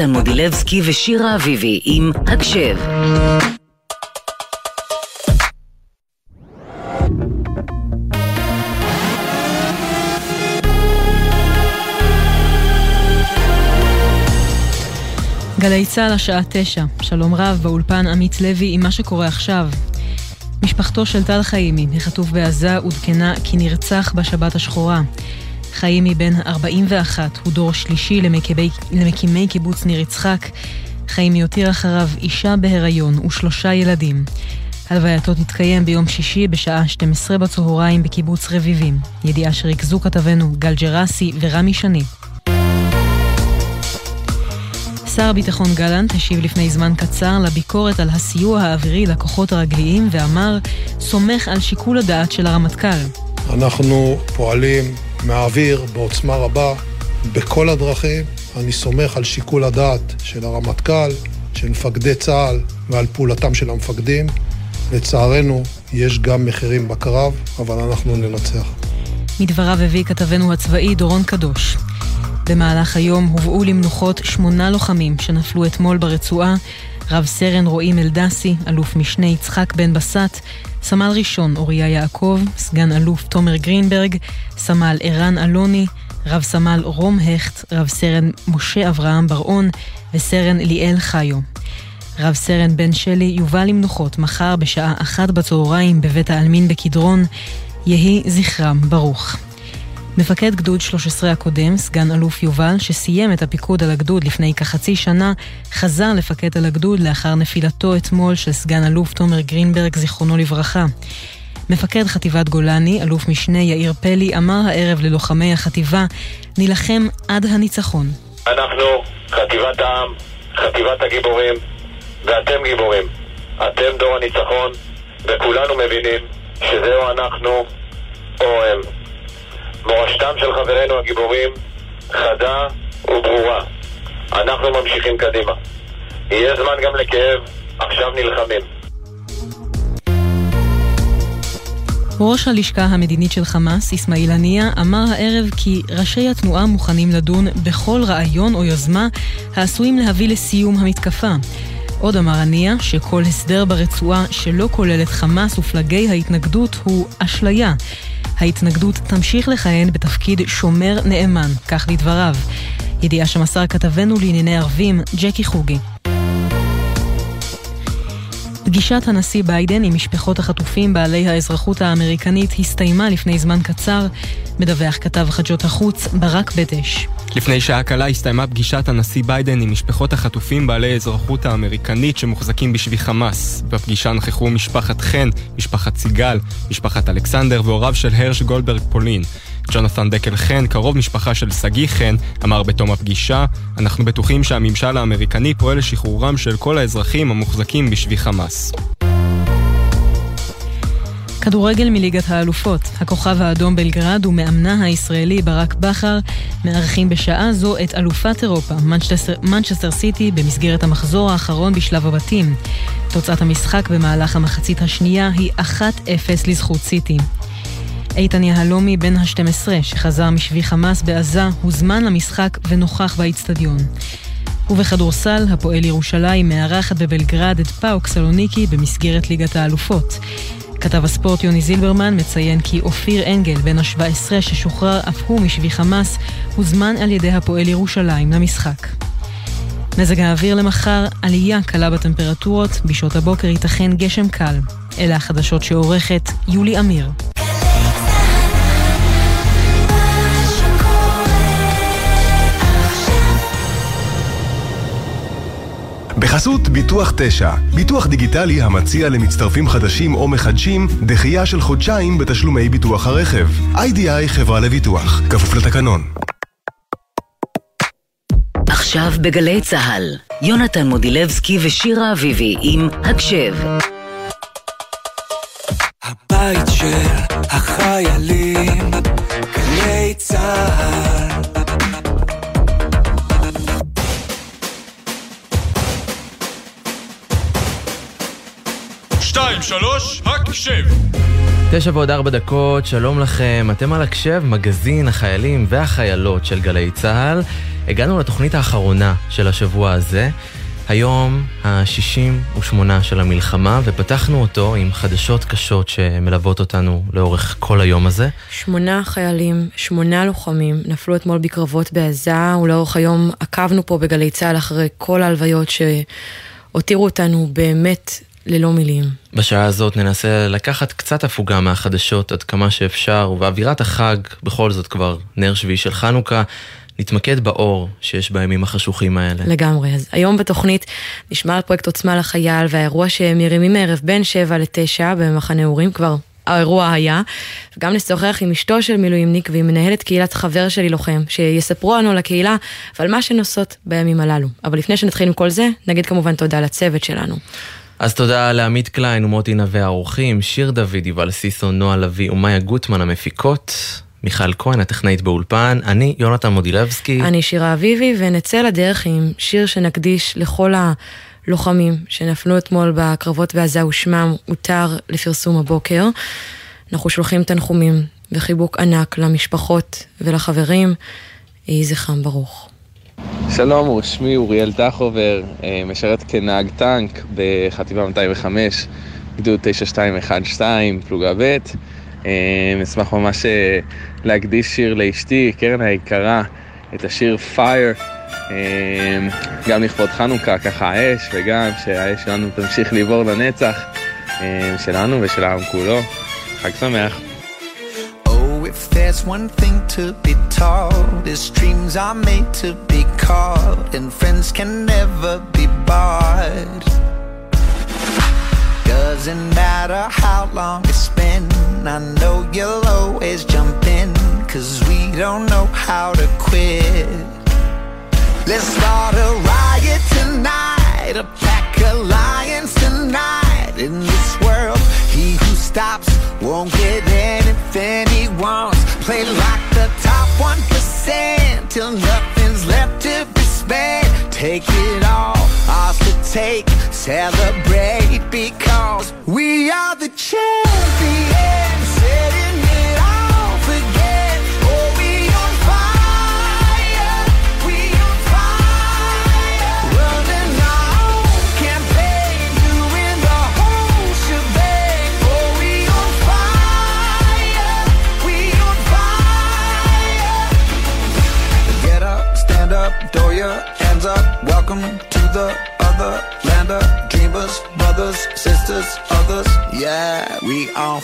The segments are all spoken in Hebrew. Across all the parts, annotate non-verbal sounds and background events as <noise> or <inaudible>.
דן מודילבסקי ושירה אביבי עם הקשב. גלי צה"ל השעה תשע, שלום רב, באולפן עמית לוי עם מה שקורה עכשיו. משפחתו של טל חיימי, החטוף בעזה, עודכנה כי נרצח בשבת השחורה. חיימי בן 41 הוא דור שלישי למקימי, למקימי קיבוץ ניר יצחק. חיימי הותיר אחריו אישה בהיריון ושלושה ילדים. הלווייתו תתקיים ביום שישי בשעה 12 בצהריים בקיבוץ רביבים. ידיעה שריכזו כתבנו גל ג'רסי ורמי שני. שר הביטחון גלנט השיב לפני זמן קצר לביקורת על הסיוע האווירי לכוחות הרגליים ואמר, סומך על שיקול הדעת של הרמטכ"ל. אנחנו פועלים מהאוויר בעוצמה רבה בכל הדרכים. אני סומך על שיקול הדעת של הרמטכ"ל, של מפקדי צה"ל ועל פעולתם של המפקדים. לצערנו, יש גם מחירים בקרב, אבל אנחנו ננצח. מדבריו הביא כתבנו הצבאי דורון קדוש. במהלך היום הובאו למנוחות שמונה לוחמים שנפלו אתמול ברצועה, רב סרן רועי מלדסי, אלוף משנה יצחק בן בסט, סמל ראשון אוריה יעקב, סגן אלוף תומר גרינברג, סמל ערן אלוני, רב סמל רום הכט, רב סרן משה אברם בר-און וסרן ליאל חיו. רב סרן בן שלי יובא למנוחות מחר בשעה אחת בצהריים בבית העלמין בקדרון. יהי זכרם ברוך. מפקד גדוד 13 הקודם, סגן אלוף יובל, שסיים את הפיקוד על הגדוד לפני כחצי שנה, חזר לפקד על הגדוד לאחר נפילתו אתמול של סגן אלוף תומר גרינברג, זיכרונו לברכה. מפקד חטיבת גולני, אלוף משנה יאיר פלי, אמר הערב ללוחמי החטיבה, נילחם עד הניצחון. אנחנו חטיבת העם, חטיבת הגיבורים, ואתם גיבורים. אתם דור הניצחון, וכולנו מבינים שזהו אנחנו או הם. מורשתם של חברינו הגיבורים חדה וברורה. אנחנו ממשיכים קדימה. יהיה זמן גם לכאב, עכשיו נלחמים. ראש הלשכה המדינית של חמאס, אסמאעיל הנייה, אמר הערב כי ראשי התנועה מוכנים לדון בכל רעיון או יוזמה העשויים להביא לסיום המתקפה. עוד אמר הנייה שכל הסדר ברצועה שלא כולל את חמאס ופלגי ההתנגדות הוא אשליה. ההתנגדות תמשיך לכהן בתפקיד שומר נאמן, כך לדבריו. ידיעה שמסר כתבנו לענייני ערבים, ג'קי חוגי. פגישת הנשיא ביידן עם משפחות החטופים בעלי האזרחות האמריקנית הסתיימה לפני זמן קצר, מדווח כתב חדשות החוץ ברק בדש. לפני שעה קלה הסתיימה פגישת הנשיא ביידן עם משפחות החטופים בעלי האזרחות האמריקנית שמוחזקים בשבי חמאס. בפגישה נכחו משפחת חן, משפחת סיגל, משפחת אלכסנדר והוריו של הרש גולדברג פולין. ג'ונתן דקל חן, קרוב משפחה של שגיא חן, אמר בתום הפגישה, אנחנו בטוחים שהממשל האמריקני פועל לשחרורם של כל האזרחים המוחזקים בשבי חמאס. כדורגל מליגת האלופות. הכוכב האדום בלגרד ומאמנה הישראלי ברק בכר מארחים בשעה זו את אלופת אירופה, מנצ'סטר סיטי, במסגרת המחזור האחרון בשלב הבתים. תוצאת המשחק במהלך המחצית השנייה היא 1-0 לזכות סיטי. איתן יהלומי, בן ה-12, שחזר משבי חמאס בעזה, הוזמן למשחק ונוכח באיצטדיון. ובכדורסל, הפועל ירושלים מארחת בבלגרד את פאוק סלוניקי במסגרת ליגת האלופות. כתב הספורט יוני זילברמן מציין כי אופיר אנגל, בן ה-17 ששוחרר אף הוא משבי חמאס, הוזמן על ידי הפועל ירושלים למשחק. מזג האוויר למחר, עלייה קלה בטמפרטורות, בשעות הבוקר ייתכן גשם קל. אלה החדשות שעורכת יולי אמיר. בחסות ביטוח 9, ביטוח דיגיטלי המציע למצטרפים חדשים או מחדשים דחייה של חודשיים בתשלומי ביטוח הרכב. איי-די-איי חברה לביטוח, כפוף לתקנון. עכשיו בגלי צה"ל, יונתן מודילבסקי ושירה אביבי עם הקשב. הבית של החיילים, גלי צה"ל שלוש, הקשב. תשע ועוד ארבע דקות, שלום לכם, אתם על הקשב, מגזין החיילים והחיילות של גלי צה"ל. הגענו לתוכנית האחרונה של השבוע הזה. היום ה-68 של המלחמה, ופתחנו אותו עם חדשות קשות שמלוות אותנו לאורך כל היום הזה. שמונה חיילים, שמונה לוחמים, נפלו אתמול בקרבות בעזה, ולאורך היום עקבנו פה בגלי צה"ל אחרי כל ההלוויות שהותירו אותנו באמת ללא מילים. בשעה הזאת ננסה לקחת קצת הפוגה מהחדשות עד כמה שאפשר, ובאווירת החג, בכל זאת כבר נר שביעי של חנוכה, נתמקד באור שיש בימים החשוכים האלה. לגמרי. אז היום בתוכנית נשמע על פרויקט עוצמה לחייל והאירוע שהם מרימים מערב בין 7 ל-9 במחנה אורים כבר. האירוע היה, וגם נשוחח עם אשתו של מילואימניק ועם מנהלת קהילת חבר שלי לוחם, שיספרו לנו לקהילה ועל מה שנוסעות בימים הללו. אבל לפני שנתחיל עם כל זה, נגיד כמובן תודה לצוות שלנו. אז תודה לעמית קליין ומוטי נווה האורחים, שיר דוד, יובל סיסו, נועה לביא ומאיה גוטמן המפיקות. מיכל כהן, הטכנאית באולפן, אני יונתן מודילבסקי. אני שירה אביבי, ונצא לדרך עם שיר שנקדיש לכל הלוחמים שנפלו אתמול בקרבות בעזה ושמם הותר לפרסום הבוקר. אנחנו שולחים תנחומים וחיבוק ענק למשפחות ולחברים. יהי זכרם ברוך. שלום, שמי אוריאל טחובר, אה, משרת כנהג טנק בחטיבה 205, גדוד 9212, פלוגה ב'. אה, אשמח ממש אה, להקדיש שיר לאשתי, קרן היקרה, את השיר Fire, אה, גם לכבוד חנוכה, ככה האש, וגם שהאש שלנו תמשיך לעבור לנצח, שלנו ושל העם כולו. חג שמח. If there's one thing to be taught, is dreams are made to be caught, and friends can never be bought. Doesn't matter how long it's been I know you'll always jump in Cause we don't know how to quit Let's start a riot tonight A pack alliance tonight In this world, he stops Won't get anything he wants. Play like the top 1% Till nothing's left to be spent. Take it all, ours to take Celebrate because we are the champions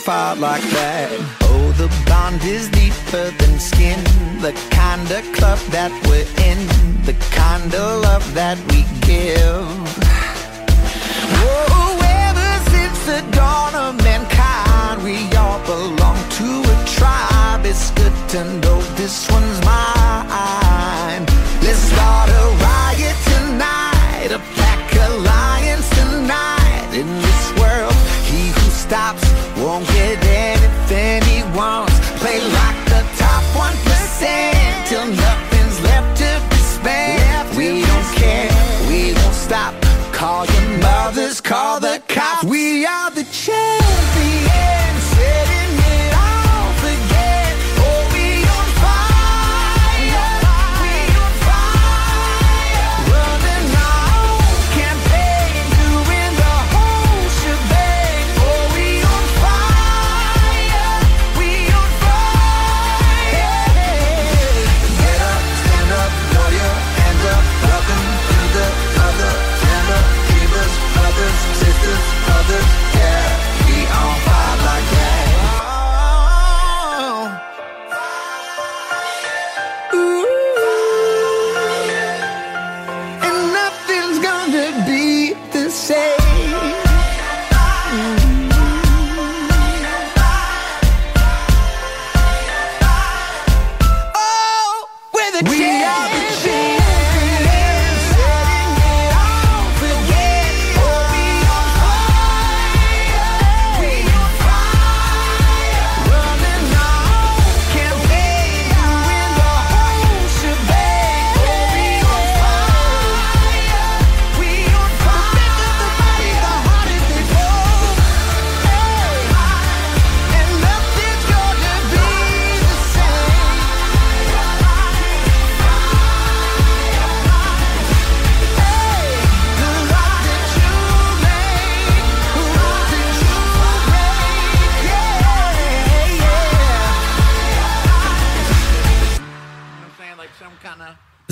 fight like that. Oh, the bond is deeper than skin. The kind of club that we're in, the kind of love that we give. Oh, ever since the dawn of mankind, we all belong to a tribe. It's good to know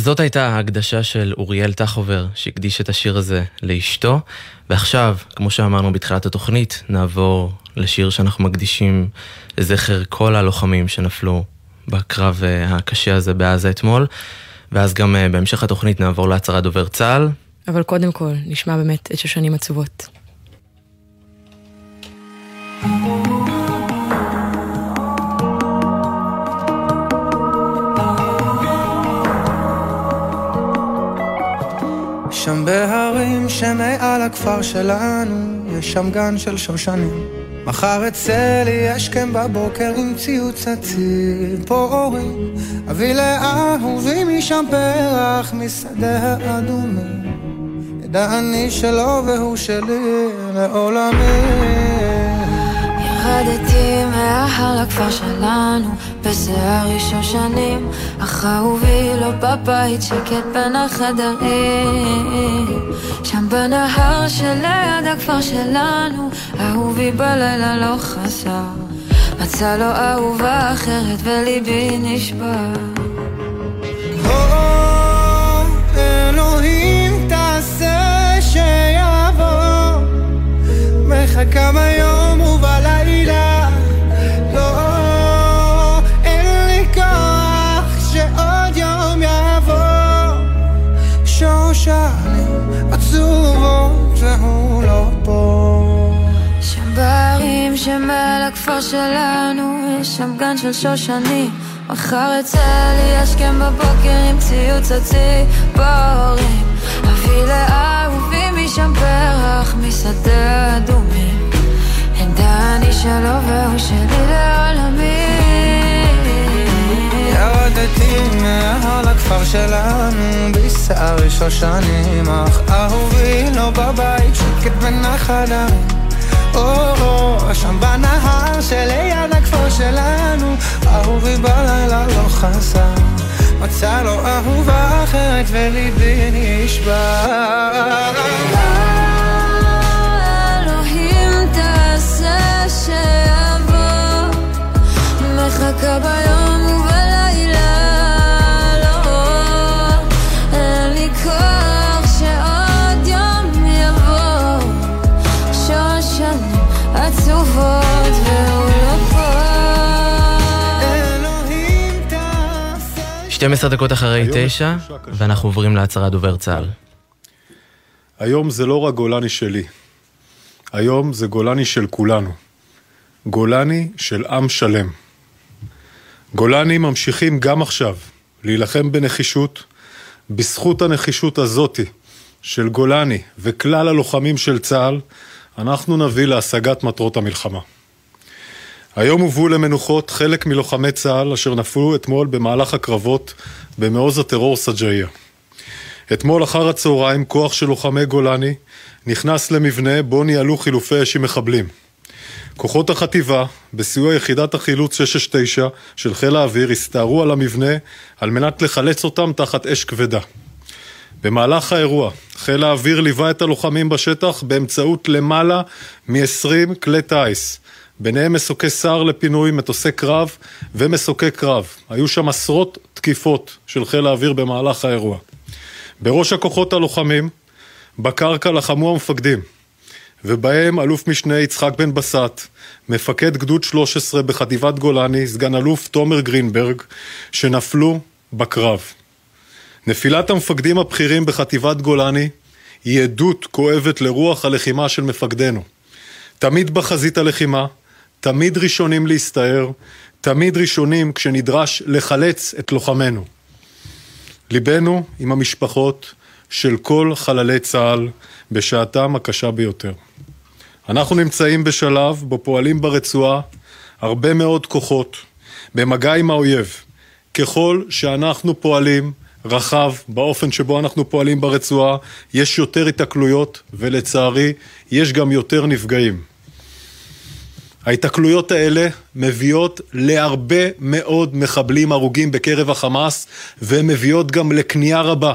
זאת הייתה ההקדשה של אוריאל טחובר, שהקדיש את השיר הזה לאשתו. ועכשיו, כמו שאמרנו בתחילת התוכנית, נעבור לשיר שאנחנו מקדישים לזכר כל הלוחמים שנפלו בקרב אה, הקשה הזה בעזה אתמול. ואז גם אה, בהמשך התוכנית נעבור להצהרת דובר צה"ל. אבל קודם כל, נשמע באמת את שושנים עצובות. שם בהרים שמעל הכפר שלנו, יש שם גן של שושנים. מחר אצא לי השכם בבוקר עם ציוץ הציפורים. אביא לאהובי משם פרח משדה האדומים. ידע אני שלו והוא שלי לעולמי. ירדתי מההר לכפר שלנו, בשיער שושנים, אך אהובי לא בבית שקט בין החדרים. שם בנהר שליד הכפר שלנו, אהובי בלילה לא חסר. מצא לו אהובה אחרת וליבי נשבר. אלוהים תעשה שיבוא, מחכה ביום ובלילה, לא, אין לי כוח שעוד יום יבוא, שושנים עצובות והוא לא פה. שם הכפר שלנו, יש שם גן של שושנים. מחר אצא לי השכם בבוקר עם ציוץ הציפורים. אביא לאהובי משם פרח משדה אדומים. עמדה אני שלו והוא שלי לעולמי. ירדתי מההר לכפר שלנו בשער שושנים אך אהובי לא בבית שקט בין החדרים או שם בנהר שליד הכפר שלנו אהובי בלילה לא חסר מצא לו אהובה אחרת וליבי נשבר. אלוהים תעשה שיבוא מחכה ביום 12 דקות אחרי היום יש תשע, תחושה קשה. ואנחנו עוברים להצהרת דובר צה"ל. היום זה לא רק גולני שלי, היום זה גולני של כולנו. גולני של עם שלם. גולני ממשיכים גם עכשיו להילחם בנחישות, בזכות הנחישות הזאתי של גולני וכלל הלוחמים של צה"ל, אנחנו נביא להשגת מטרות המלחמה. היום הובאו למנוחות חלק מלוחמי צה"ל אשר נפלו אתמול במהלך הקרבות במעוז הטרור סג'אעיה. אתמול אחר הצהריים כוח של לוחמי גולני נכנס למבנה בו ניהלו חילופי אש עם מחבלים. כוחות החטיבה, בסיוע יחידת החילוץ 669 של חיל האוויר, הסתערו על המבנה על מנת לחלץ אותם תחת אש כבדה. במהלך האירוע, חיל האוויר ליווה את הלוחמים בשטח באמצעות למעלה מ-20 כלי טיס, ביניהם מסוקי סער לפינוי, מטוסי קרב ומסוקי קרב. היו שם עשרות תקיפות של חיל האוויר במהלך האירוע. בראש הכוחות הלוחמים, בקרקע לחמו המפקדים, ובהם אלוף משנה יצחק בן בסט, מפקד גדוד 13 בחטיבת גולני, סגן אלוף תומר גרינברג, שנפלו בקרב. נפילת המפקדים הבכירים בחטיבת גולני היא עדות כואבת לרוח הלחימה של מפקדינו. תמיד בחזית הלחימה, תמיד ראשונים להסתער, תמיד ראשונים כשנדרש לחלץ את לוחמינו. ליבנו עם המשפחות של כל חללי צה"ל בשעתם הקשה ביותר. אנחנו נמצאים בשלב בו פועלים ברצועה הרבה מאוד כוחות במגע עם האויב. ככל שאנחנו פועלים רחב באופן שבו אנחנו פועלים ברצועה, יש יותר התקלויות ולצערי יש גם יותר נפגעים. ההיתקלויות האלה מביאות להרבה מאוד מחבלים הרוגים בקרב החמאס ומביאות גם לכניעה רבה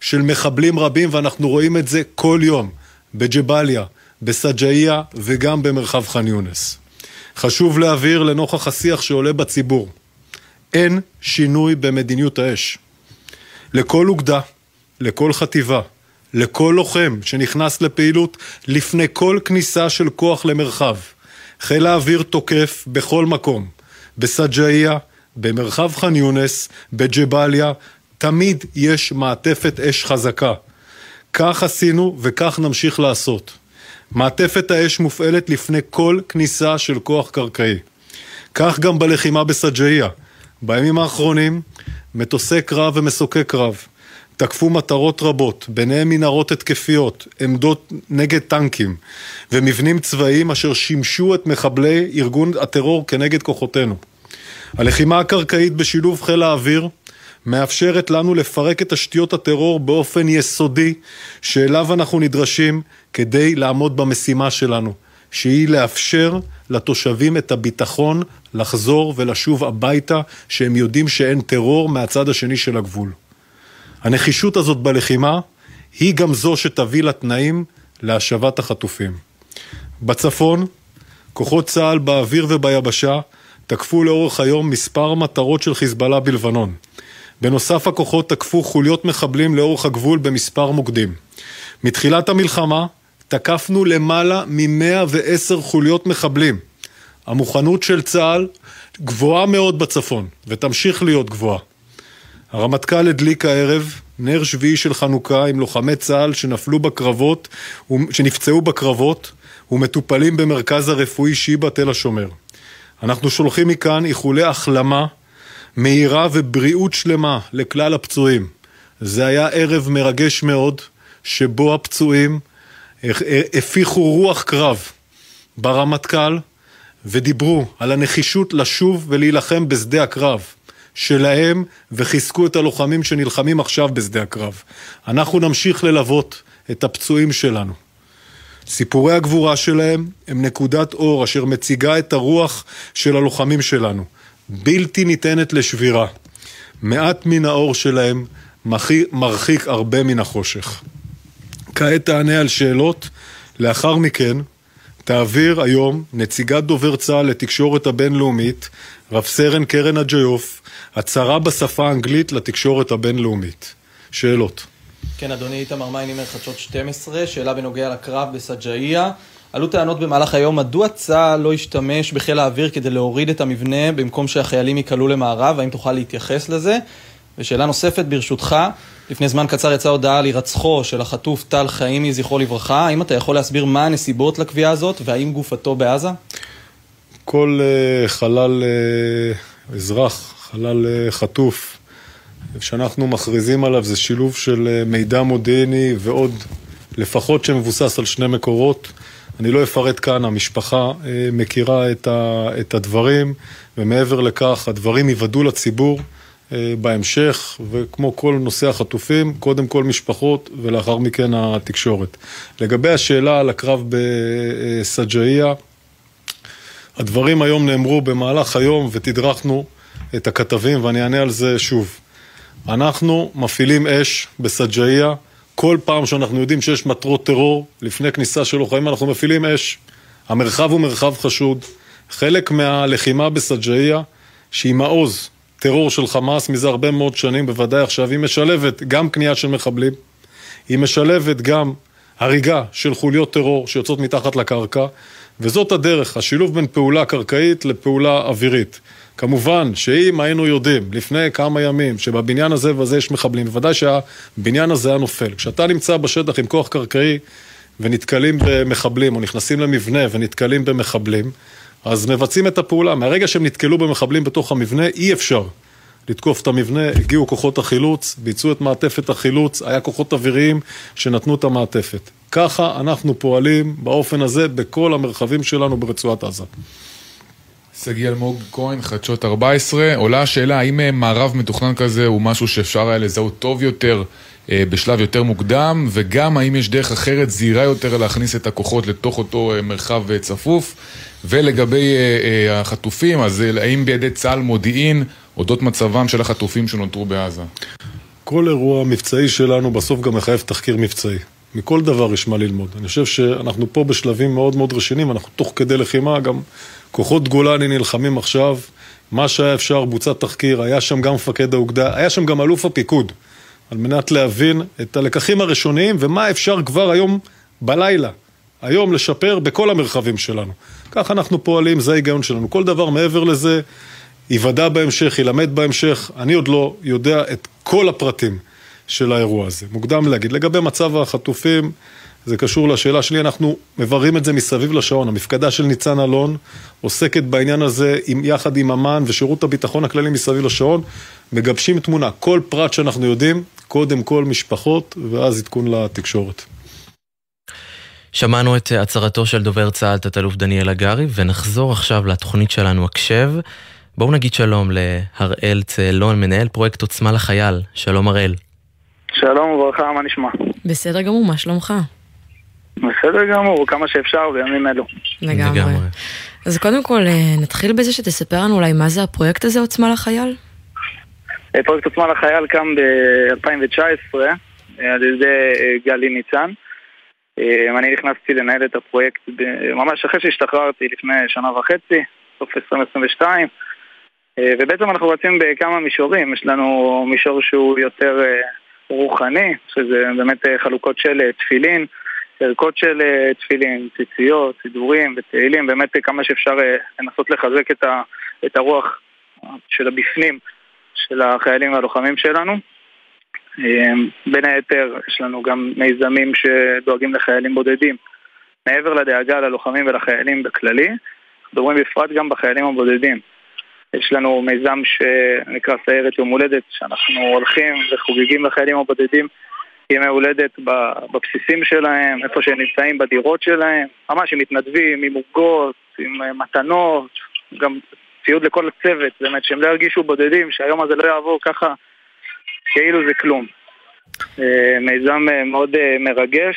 של מחבלים רבים ואנחנו רואים את זה כל יום בג'באליה, בסג'אעיה וגם במרחב ח'אן יונס. חשוב להבהיר לנוכח השיח שעולה בציבור, אין שינוי במדיניות האש. לכל אוגדה, לכל חטיבה, לכל לוחם שנכנס לפעילות לפני כל כניסה של כוח למרחב. חיל האוויר תוקף בכל מקום, בסג'איה, במרחב ח'אן יונס, בג'באליה, תמיד יש מעטפת אש חזקה. כך עשינו וכך נמשיך לעשות. מעטפת האש מופעלת לפני כל כניסה של כוח קרקעי. כך גם בלחימה בסג'איה. בימים האחרונים, מטוסי קרב ומסוקי קרב תקפו מטרות רבות, ביניהם מנהרות התקפיות, עמדות נגד טנקים ומבנים צבאיים אשר שימשו את מחבלי ארגון הטרור כנגד כוחותינו. הלחימה הקרקעית בשילוב חיל האוויר מאפשרת לנו לפרק את תשתיות הטרור באופן יסודי שאליו אנחנו נדרשים כדי לעמוד במשימה שלנו, שהיא לאפשר לתושבים את הביטחון לחזור ולשוב הביתה שהם יודעים שאין טרור מהצד השני של הגבול. הנחישות הזאת בלחימה היא גם זו שתביא לתנאים להשבת החטופים. בצפון, כוחות צה"ל באוויר וביבשה תקפו לאורך היום מספר מטרות של חיזבאללה בלבנון. בנוסף הכוחות תקפו חוליות מחבלים לאורך הגבול במספר מוקדים. מתחילת המלחמה תקפנו למעלה מ-110 חוליות מחבלים. המוכנות של צה"ל גבוהה מאוד בצפון, ותמשיך להיות גבוהה. הרמטכ"ל הדליק הערב נר שביעי של חנוכה עם לוחמי צה"ל שנפלו בקרבות, שנפצעו בקרבות ומטופלים במרכז הרפואי שיבא תל השומר. אנחנו שולחים מכאן איחולי החלמה מהירה ובריאות שלמה לכלל הפצועים. זה היה ערב מרגש מאוד, שבו הפצועים הפיחו רוח קרב ברמטכ"ל ודיברו על הנחישות לשוב ולהילחם בשדה הקרב שלהם וחיזקו את הלוחמים שנלחמים עכשיו בשדה הקרב. אנחנו נמשיך ללוות את הפצועים שלנו. סיפורי הגבורה שלהם הם נקודת אור אשר מציגה את הרוח של הלוחמים שלנו. בלתי ניתנת לשבירה. מעט מן האור שלהם מרחיק הרבה מן החושך. כעת תענה על שאלות, לאחר מכן תעביר היום נציגת דובר צה"ל לתקשורת הבינלאומית, רב סרן קרן אג'יוף, הצהרה בשפה האנגלית לתקשורת הבינלאומית. שאלות. כן, אדוני איתמר מיינימר, חדשות 12, שאלה בנוגע לקרב בסג'אעיה. עלו טענות במהלך היום, מדוע צה"ל לא השתמש בחיל האוויר כדי להוריד את המבנה במקום שהחיילים ייקלעו למערב? האם תוכל להתייחס לזה? ושאלה נוספת, ברשותך, לפני זמן קצר יצאה הודעה על הירצחו של החטוף טל חיימי, זכרו לברכה. האם אתה יכול להסביר מה הנסיבות לקביעה הזאת, והאם גופתו בעזה? כל uh, חלל uh, אזרח, חלל uh, חטוף, שאנחנו מכריזים עליו זה שילוב של uh, מידע מודיעיני ועוד לפחות שמבוסס על שני מקורות. אני לא אפרט כאן, המשפחה uh, מכירה את, הדברים, ומעבר לכך הדברים ייוודעו לציבור. אה, בהמשך, וכמו כל נושא החטופים, קודם כל משפחות ולאחר מכן התקשורת. לגבי השאלה על הקרב בסג'אעיה, הדברים היום נאמרו במהלך היום ותדרכנו את הכתבים ואני אענה על זה שוב. אנחנו מפעילים אש בסג'אעיה, כל פעם שאנחנו יודעים שיש מטרות טרור, לפני כניסה של לוחמים אנחנו מפעילים אש. המרחב הוא מרחב חשוד. חלק מהלחימה בסג'אעיה, שהיא מעוז טרור של חמאס מזה הרבה מאוד שנים, בוודאי עכשיו, היא משלבת גם קנייה של מחבלים, היא משלבת גם הריגה של חוליות טרור שיוצאות מתחת לקרקע, וזאת הדרך, השילוב בין פעולה קרקעית לפעולה אווירית. כמובן שאם היינו יודעים לפני כמה ימים שבבניין הזה וזה יש מחבלים, בוודאי שהבניין הזה היה נופל. כשאתה נמצא בשטח עם כוח קרקעי ונתקלים במחבלים, או נכנסים למבנה ונתקלים במחבלים, אז מבצעים את הפעולה. מהרגע שהם נתקלו במחבלים בתוך המבנה, אי אפשר לתקוף את המבנה. הגיעו כוחות החילוץ, ביצעו את מעטפת החילוץ, היה כוחות אוויריים שנתנו את המעטפת. ככה אנחנו פועלים באופן הזה בכל המרחבים שלנו ברצועת עזה. שגיא אלמוג כהן, חדשות 14, עולה השאלה האם אה, מערב מתוכנן כזה הוא משהו שאפשר היה לזהות טוב יותר אה, בשלב יותר מוקדם, וגם האם יש דרך אחרת זהירה יותר להכניס את הכוחות לתוך אותו אה, מרחב צפוף. ולגבי החטופים, אז האם בידי צה"ל מודיעין אודות מצבם של החטופים שנותרו בעזה? כל אירוע מבצעי שלנו בסוף גם מחייב תחקיר מבצעי. מכל דבר יש מה ללמוד. אני חושב שאנחנו פה בשלבים מאוד מאוד רשיניים, אנחנו תוך כדי לחימה, גם כוחות גולני נלחמים עכשיו, מה שהיה אפשר בוצע תחקיר, היה שם גם מפקד האוגדה, היה שם גם אלוף הפיקוד. על מנת להבין את הלקחים הראשוניים ומה אפשר כבר היום בלילה, היום לשפר בכל המרחבים שלנו. כך אנחנו פועלים, זה ההיגיון שלנו. כל דבר מעבר לזה ייוודע בהמשך, ילמד בהמשך. אני עוד לא יודע את כל הפרטים של האירוע הזה. מוקדם להגיד. לגבי מצב החטופים, זה קשור לשאלה שלי, אנחנו מבררים את זה מסביב לשעון. המפקדה של ניצן אלון עוסקת בעניין הזה עם, יחד עם אמ"ן ושירות הביטחון הכללי מסביב לשעון, מגבשים תמונה. כל פרט שאנחנו יודעים, קודם כל משפחות, ואז עדכון לתקשורת. שמענו את הצהרתו של דובר צה"ל, תת-אלוף דניאל הגרי, ונחזור עכשיו לתוכנית שלנו הקשב. בואו נגיד שלום להראל צאלון, מנהל פרויקט עוצמה לחייל. שלום הראל. שלום וברכה, מה נשמע? בסדר גמור, מה שלומך? בסדר גמור, כמה שאפשר בימים אלו. לגמרי. אז קודם כל, אה, נתחיל בזה שתספר לנו אולי מה זה הפרויקט הזה, עוצמה לחייל? אה, פרויקט עוצמה לחייל קם ב-2019 אה, על ידי גלי ניצן. אני נכנסתי לנהל את הפרויקט ממש אחרי שהשתחררתי לפני שנה וחצי, סוף 2022. ובעצם אנחנו רצים בכמה מישורים, יש לנו מישור שהוא יותר רוחני, שזה באמת חלוקות של תפילין, ערכות של אה, תפילין, ציציות, סידורים ותהילים, באמת כמה שאפשר אה, לנסות לחזק את, ה, את הרוח של הבפנים של החיילים והלוחמים שלנו. אה, בין היתר יש לנו גם מיזמים שדואגים לחיילים בודדים. מעבר לדאגה ללוחמים ולחיילים בכללי, מדברים בפרט גם בחיילים הבודדים. יש לנו מיזם שנקרא סיירת יום הולדת, שאנחנו הולכים וחוגגים לחיילים הבודדים ימי הולדת בבסיסים שלהם, איפה שהם נמצאים בדירות שלהם, ממש עם מתנדבים, עם עוגות, עם אה, מתנות, גם ציוד לכל הצוות, באמת שהם לא ירגישו בודדים, שהיום הזה לא יעבור ככה כאילו זה כלום. אה, מיזם אה, מאוד מרגש,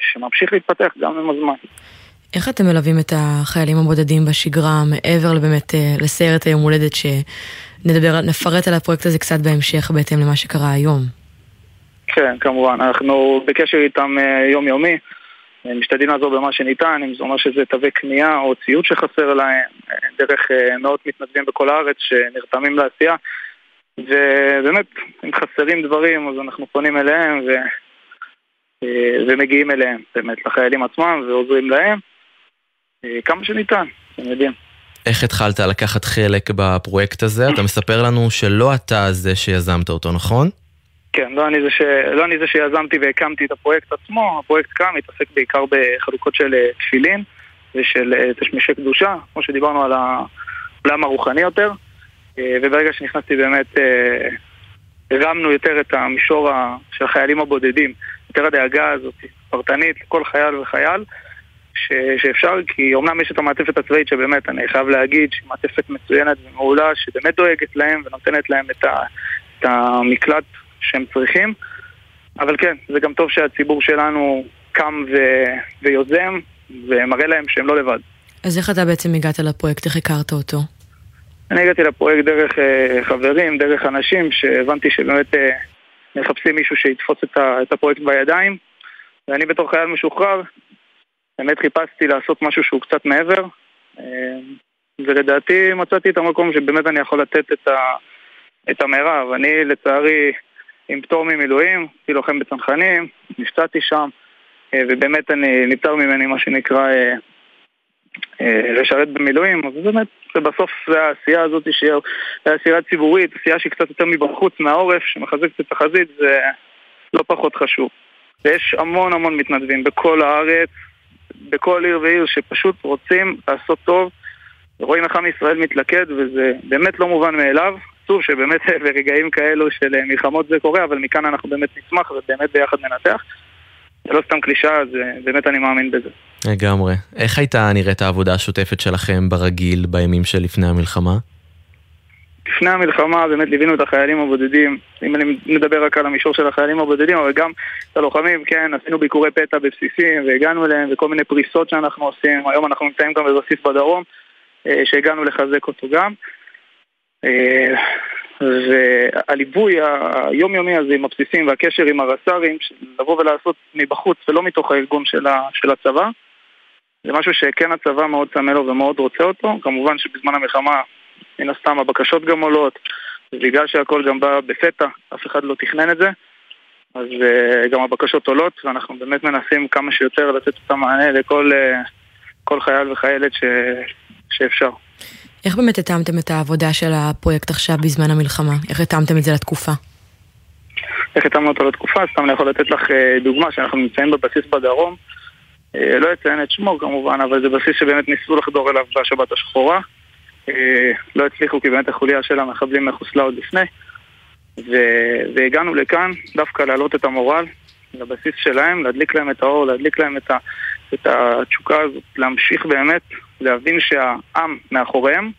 שממשיך להתפתח גם עם הזמן. איך אתם מלווים את החיילים הבודדים בשגרה, מעבר לבאמת לסיירת היום הולדת שנדבר, נפרט על הפרויקט הזה קצת בהמשך בהתאם למה שקרה היום? כן, כמובן. אנחנו בקשר איתם אה, יומיומי, אה, משתדלים לעזור במה שניתן, אם זה אומר שזה תווי קנייה או ציוד שחסר להם, אה, דרך מאות מתנדבים בכל הארץ שנרתמים לעשייה. ובאמת, אם חסרים דברים, אז אנחנו פונים אליהם ו... ומגיעים אליהם, באמת, לחיילים עצמם ועוזרים להם כמה שניתן, אתם יודעים. איך התחלת לקחת חלק בפרויקט הזה? אתה מספר לנו שלא אתה זה שיזמת אותו, נכון? כן, לא אני, ש... לא אני זה שיזמתי והקמתי את הפרויקט עצמו, הפרויקט קם, התעסק בעיקר בחלוקות של אה, תפילין ושל אה, תשמישי קדושה, כמו שדיברנו על העולם הרוחני יותר, אה, וברגע שנכנסתי באמת הרמנו יותר את המישור של החיילים הבודדים, יותר הדאגה הזאת, פרטנית לכל חייל וחייל, ש... שאפשר, כי אומנם יש את המעטפת הצבאית שבאמת, אני חייב להגיד, שהיא מעטפת מצוינת ומעולה, שבאמת דואגת להם ונותנת להם את, ה... את המקלט שהם צריכים. אבל כן, זה גם טוב שהציבור שלנו קם ו... ויוזם ומראה להם שהם לא לבד. אז איך אתה בעצם הגעת לפרויקט? איך הכרת אותו? אני הגעתי לפרויקט דרך uh, חברים, דרך אנשים שהבנתי שבאמת uh, מחפשים מישהו שיתפוס את, ה... את הפרויקט בידיים ואני בתור חייל משוחרר באמת חיפשתי לעשות משהו שהוא קצת מעבר uh, ולדעתי מצאתי את המקום שבאמת אני יכול לתת את, ה... את המרב. אני לצערי עם פטור ממילואים, הייתי לוחם בצנחנים, נפצעתי שם, אה, ובאמת אני, נפטר ממני מה שנקרא אה, אה, לשרת במילואים, אז באמת, ובסוף זה העשייה הזאת שהיא עשייה ציבורית, עשייה שהיא קצת יותר מבחוץ, מהעורף, שמחזקת את החזית, זה לא פחות חשוב. ויש המון המון מתנדבים בכל הארץ, בכל עיר ועיר, שפשוט רוצים לעשות טוב, ורואים איך עם ישראל מתלכד, וזה באמת לא מובן מאליו. עצוב שבאמת <laughs> ברגעים כאלו של אה, מלחמות זה קורה, אבל מכאן אנחנו באמת נצמח ובאמת ביחד ננתח. זה לא סתם קלישאה, זה באמת אני מאמין בזה. לגמרי. איך הייתה נראית העבודה השוטפת שלכם ברגיל בימים שלפני המלחמה? לפני המלחמה באמת ליווינו את החיילים הבודדים, אם אני מדבר רק על המישור של החיילים הבודדים, אבל גם את הלוחמים, כן, עשינו ביקורי פתע בבסיסים והגענו אליהם וכל מיני פריסות שאנחנו עושים, היום אנחנו נמצאים גם בבסיס בדרום, אה, שהגענו לחזק אותו גם. אה, והליווי היומיומי הזה עם הבסיסים והקשר עם הרס"רים, לבוא ולעשות מבחוץ ולא מתוך הארגון של, ה, של הצבא, זה משהו שכן הצבא מאוד צמא לו ומאוד רוצה אותו. כמובן שבזמן המלחמה, מן הסתם הבקשות גם עולות, ובגלל שהכל גם בא בפתע, אף אחד לא תכנן את זה, אז uh, גם הבקשות עולות, ואנחנו באמת מנסים כמה שיותר לתת את המענה לכל uh, חייל וחיילת ש, שאפשר. איך באמת התאמתם את העבודה של הפרויקט עכשיו בזמן המלחמה? איך התאמתם את זה לתקופה? איך התאמנו אותו לתקופה? סתם אני יכול לתת לך uh, דוגמה שאנחנו נמצאים בבסיס בדרום. Uh, לא אציין את שמו כמובן, אבל זה בסיס שבאמת ניסו לחדור אליו בשבת השחורה. Uh, לא הצליחו כי באמת החוליה של המחבלים מחוסלה עוד לפני. ו- והגענו לכאן דווקא להעלות את המורל לבסיס שלהם, להדליק להם את האור, להדליק להם את, ה- את התשוקה הזאת, להמשיך באמת, להבין שהעם מאחוריהם,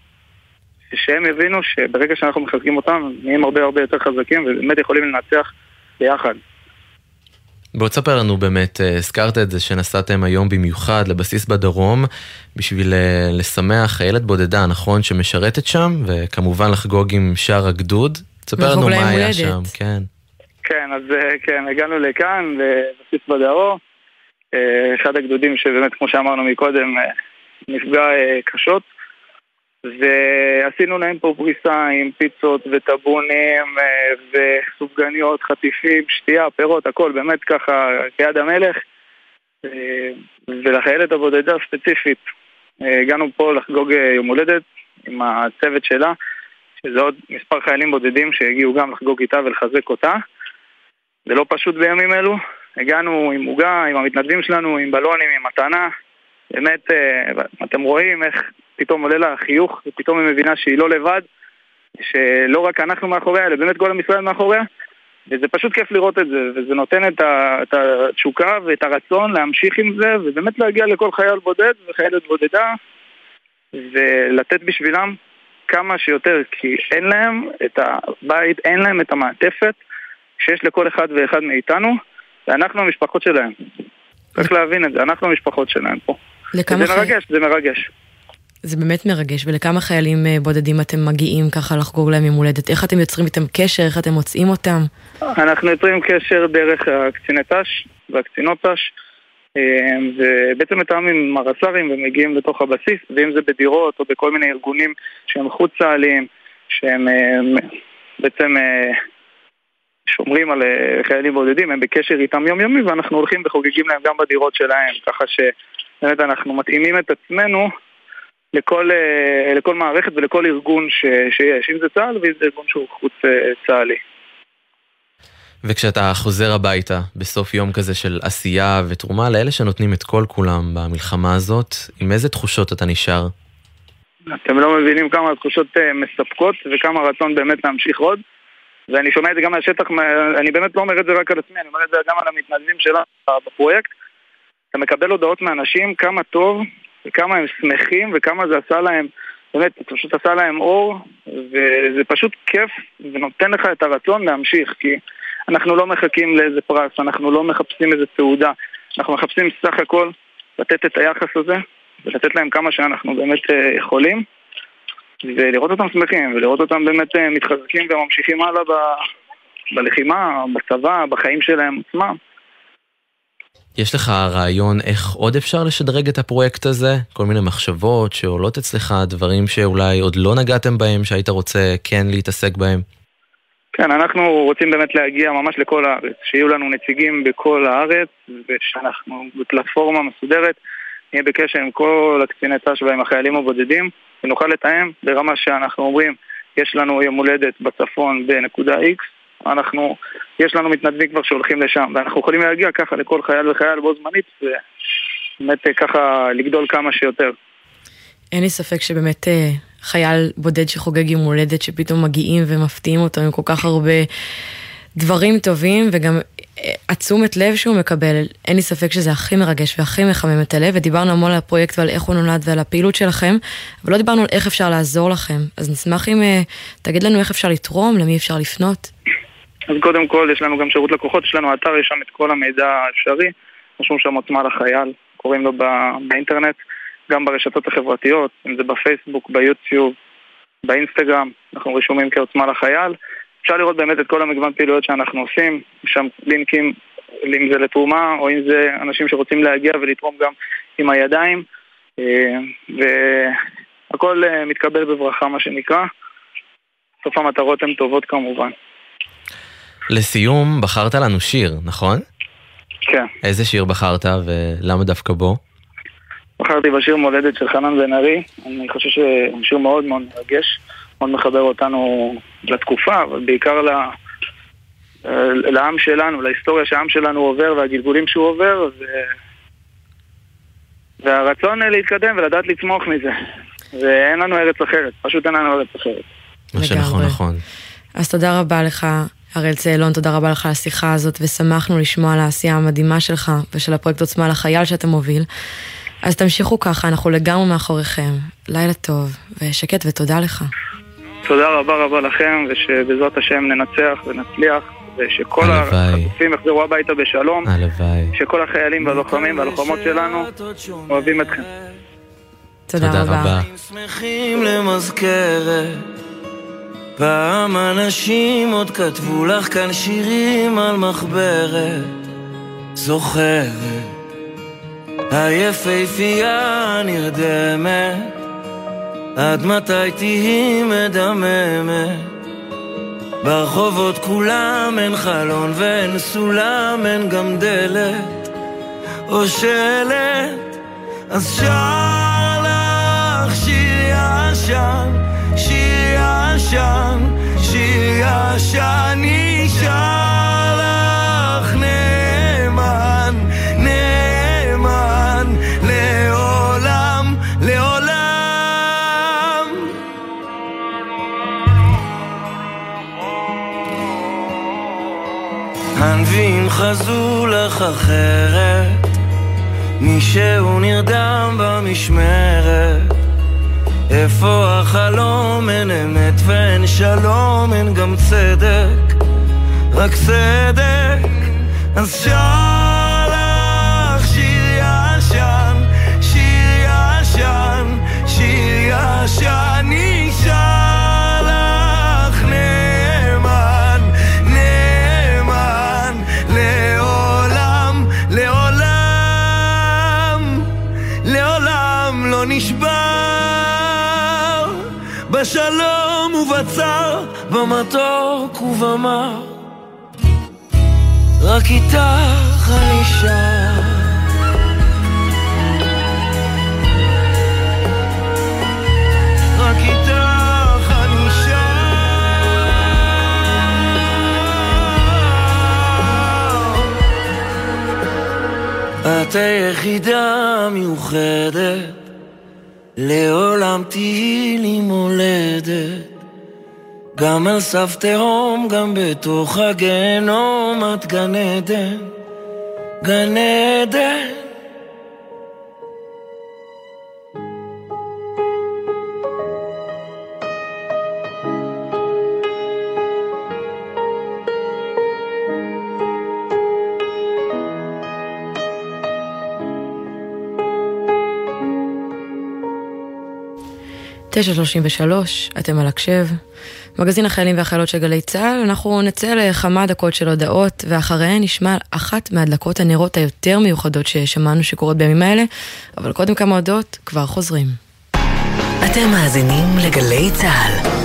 ושהם יבינו שברגע שאנחנו מחזקים אותם, הם נהיים הרבה הרבה יותר חזקים ובאמת יכולים לנצח ביחד. בוא תספר לנו באמת, אה, הזכרת את זה שנסעתם היום במיוחד לבסיס בדרום בשביל אה, לשמח חיילת בודדה, נכון, שמשרתת שם, וכמובן לחגוג עם שאר הגדוד. תספר לנו מה היה שם, כן. כן, אז אה, כן, הגענו לכאן, לבסיס בדרום, אחד הגדודים שבאמת, כמו שאמרנו מקודם, נפגע קשות. ועשינו להם פה פריסה עם פיצות וטבונים אה, וסופגניות, חטיפים, שתייה, פירות, הכל באמת ככה כיד המלך. אה, ולחיילת הבודדה ספציפית, אה, הגענו פה לחגוג יום הולדת עם הצוות שלה, שזה עוד מספר חיילים בודדים שהגיעו גם לחגוג איתה ולחזק אותה. זה לא פשוט בימים אלו. הגענו עם עוגה, עם המתנדבים שלנו, עם בלונים, עם מתנה. באמת, אתם רואים איך פתאום עולה לה חיוך, ופתאום היא מבינה שהיא לא לבד, שלא רק אנחנו מאחוריה, אלא באמת כל עם ישראל מאחוריה, וזה פשוט כיף לראות את זה, וזה נותן את, את התשוקה ואת הרצון להמשיך עם זה, ובאמת להגיע לכל חייל בודד וחיילת בודדה, ולתת בשבילם כמה שיותר, כי אין להם את הבית, אין להם את המעטפת שיש לכל אחד ואחד מאיתנו, ואנחנו המשפחות שלהם. צריך להבין את זה, אנחנו המשפחות שלהם פה. לכמה זה מרגש, זה מרגש. זה באמת מרגש, ולכמה חיילים אה, בודדים אתם מגיעים ככה לחגוג להם יום הולדת? איך אתם יוצרים איתם קשר? איך אתם מוצאים אותם? אנחנו יוצרים קשר דרך הקציני ת"ש והקצינות ת"ש, אה, ובעצם מתאמים עם הרס"רים ומגיעים לתוך הבסיס, ואם זה בדירות או בכל מיני ארגונים שהם חוץ צה"ליים, שהם אה, בעצם שומרים על חיילים בודדים, הם בקשר איתם יומיומי, ואנחנו הולכים וחוגגים להם גם בדירות שלהם, ככה שבאמת אנחנו מתאימים את עצמנו לכל, אה, לכל מערכת ולכל ארגון ש, שיש, אם זה צה"ל ואם זה ארגון שהוא חוץ אה, צה"לי. וכשאתה חוזר הביתה בסוף יום כזה של עשייה ותרומה לאלה שנותנים את כל כולם במלחמה הזאת, עם איזה תחושות אתה נשאר? אתם לא מבינים כמה התחושות אה, מספקות וכמה רצון באמת להמשיך עוד. ואני שומע את זה גם מהשטח, אני באמת לא אומר את זה רק על עצמי, אני אומר את זה גם על המתנדבים שלנו בפרויקט. אתה מקבל הודעות מאנשים כמה טוב וכמה הם שמחים וכמה זה עשה להם, באמת, זה פשוט עשה להם אור, וזה פשוט כיף ונותן לך את הרצון להמשיך, כי אנחנו לא מחכים לאיזה פרס, אנחנו לא מחפשים איזה תעודה, אנחנו מחפשים סך הכל לתת את היחס הזה ולתת להם כמה שאנחנו באמת אה, יכולים. ולראות אותם שמחים, ולראות אותם באמת אה, מתחזקים וממשיכים הלאה ב... בלחימה, בצבא, בחיים שלהם עצמם. יש לך רעיון איך עוד אפשר לשדרג את הפרויקט הזה? כל מיני מחשבות שעולות אצלך, דברים שאולי עוד לא נגעתם בהם, שהיית רוצה כן להתעסק בהם? כן, אנחנו רוצים באמת להגיע ממש לכל הארץ, שיהיו לנו נציגים בכל הארץ, ושאנחנו בפלטפורמה מסודרת, נהיה בקשר עם כל הקציני ת"ש ועם החיילים הבודדים, ונוכל לתאם ברמה שאנחנו אומרים, יש לנו יום הולדת בצפון בנקודה X, אנחנו, יש לנו מתנדבים כבר שהולכים לשם, ואנחנו יכולים להגיע ככה לכל חייל וחייל בו זמנית, ובאמת ככה לגדול כמה שיותר. אין לי ספק שבאמת אה, חייל בודד שחוגג יום הולדת, שפתאום מגיעים ומפתיעים אותו עם כל כך הרבה דברים טובים, וגם אה, התשומת לב שהוא מקבל, אין לי ספק שזה הכי מרגש והכי מחמם את הלב, ודיברנו המון על הפרויקט ועל איך הוא נולד ועל הפעילות שלכם, אבל לא דיברנו על איך אפשר לעזור לכם. אז נשמח אם אה, תגיד לנו איך אפשר לתרום, למי אפשר לפנות. אז קודם כל יש לנו גם שירות לקוחות, יש לנו אתר, יש שם את כל המידע האפשרי, רשום שם עוצמה לחייל, קוראים לו באינטרנט, גם ברשתות החברתיות, אם זה בפייסבוק, ביוטיוב, באינסטגרם, אנחנו רשומים כעוצמה לחייל. אפשר לראות באמת את כל המגוון פעילויות שאנחנו עושים, יש שם לינקים, אם זה לתרומה, או אם זה אנשים שרוצים להגיע ולתרום גם עם הידיים, אה, והכל אה, מתקבל בברכה מה שנקרא. בסוף המטרות הן טובות כמובן. לסיום, בחרת לנו שיר, נכון? כן. איזה שיר בחרת ולמה דווקא בו? בחרתי בשיר מולדת של חנן בן ארי, אני חושב שהוא שיר מאוד מאוד מרגש, מאוד מחבר אותנו לתקופה, אבל בעיקר ל... לעם שלנו, להיסטוריה שהעם שלנו עובר והגלגולים שהוא עובר, ו... והרצון להתקדם ולדעת לצמוח מזה. ואין לנו ארץ אחרת, פשוט אין לנו ארץ אחרת. מה שנכון נכון. אז תודה רבה לך, הראל צאלון, תודה רבה לך על השיחה הזאת, ושמחנו לשמוע על העשייה המדהימה שלך ושל הפרויקט עוצמה לחייל שאתה מוביל. אז תמשיכו ככה, אנחנו לגמרי מאחוריכם. לילה טוב ושקט ותודה לך. תודה רבה רבה לכם, ושבעזרת השם ננצח ונצליח, ושכל החטופים יחזרו הביתה בשלום. הלוואי. שכל החיילים והלוחמים והלוחמות שלנו אוהבים אתכם. תודה, תודה רבה. רבה. פעם אנשים עוד כתבו לך כאן שירים על מחברת זוכרת. היפהפייה נרדמת עד מתי תהי מדממת? ברחובות כולם אין חלון ואין סולם, אין גם דלת או שלט אז שר לך שיר ישן, שיר ישן, שיר ישן נשאר לך נאמן, נאמן לעולם, לעולם. הנביאים חזו לך אחרת מישהו נרדם במשמרת איפה החלום? אין אמת ואין שלום, אין גם צדק, רק צדק. אז שר ובצר, במתוק ובמר. רק איתך אני שר. את היחידה מיוחדת לעולם תהיי לי מולדת גם על סף תהום, גם בתוך הגיהנום את גן עדן, גן עדן תשע שלושים ושלוש, אתם על הקשב. מגזין החיילים והחיילות של גלי צה"ל, אנחנו נצא לכמה דקות של הודעות, ואחריהן נשמע אחת מהדלקות הנרות היותר מיוחדות ששמענו שקורות בימים האלה, אבל קודם כמה הודעות, כבר חוזרים. אתם מאזינים לגלי צה"ל.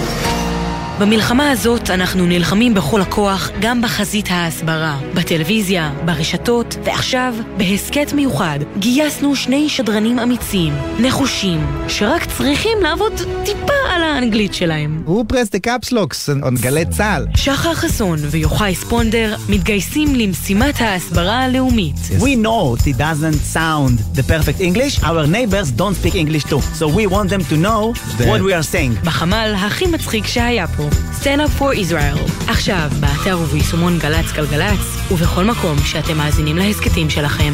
במלחמה הזאת אנחנו נלחמים בכל הכוח גם בחזית ההסברה, בטלוויזיה, ברשתות, ועכשיו, בהסכת מיוחד, גייסנו שני שדרנים אמיצים, נחושים, שרק צריכים לעבוד טיפה על האנגלית שלהם. הוא פרס דה קפסלוקס, on גלי צה"ל. שחר חסון ויוחאי ספונדר מתגייסים למשימת ההסברה הלאומית. Yes. We know it doesn't sound the perfect English, our neighbors don't speak English too, so we want them to know the... what we are saying. בחמ"ל הכי מצחיק שהיה פה. Stand up for Israel. עכשיו, באתר וביישומון גל"צ גלגלצ, ובכל מקום שאתם מאזינים להסכתים שלכם.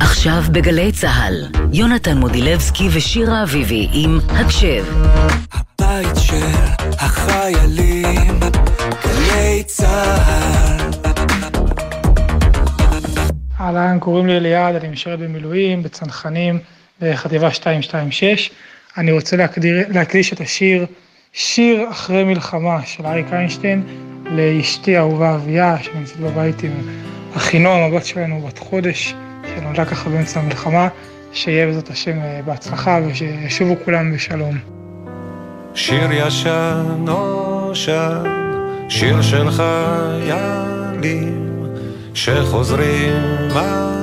עכשיו בגלי צה"ל, יונתן מודילבסקי ושירה אביבי עם הקשב. הבית של החיילים, גלי צה"ל. אהלן, קוראים לי אליעד, אני משרת במילואים, בצנחנים, בחטיבה 226. אני רוצה להקדיר, להקדיש את השיר שיר אחרי מלחמה של אריק איינשטיין לאשתי אהובה אביה, שנמצאת בבית עם אחינועם, הבת שלנו בת חודש, שנולדה ככה באמצע המלחמה, שיהיה בעזרת השם בהצלחה ושישובו כולם בשלום. שיר ישן נושן, שיר של חיילים שחוזרים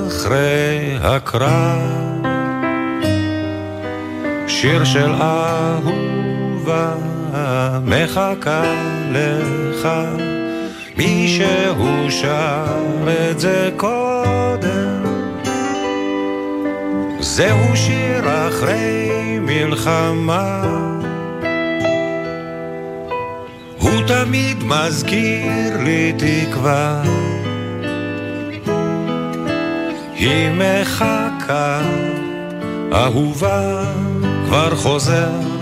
אחרי הקרב. שיר של אהובה מחכה לך, מישהו שר את זה קודם. זהו שיר אחרי מלחמה. הוא תמיד מזכיר לי תקווה. היא מחכה, אהובה כבר חוזר,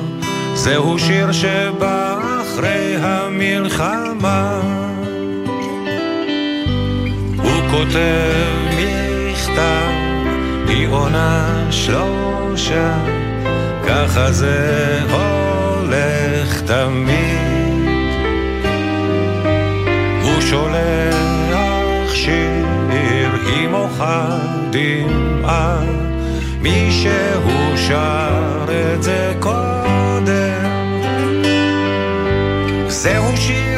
זהו שיר שבא אחרי המלחמה. הוא כותב מכתב, היא עונה שלושה, ככה זה הולך תמיד. הוא שולח שיר, היא מוחה דמעה. מישהו שר את זה קודם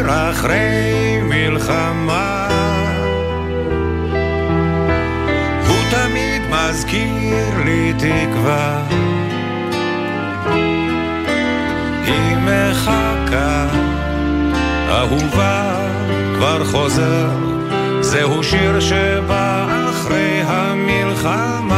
אחרי מלחמה. הוא תמיד מזכיר לי תקווה. היא מחכה אהובה כבר חוזר. זהו שיר שבא אחרי המלחמה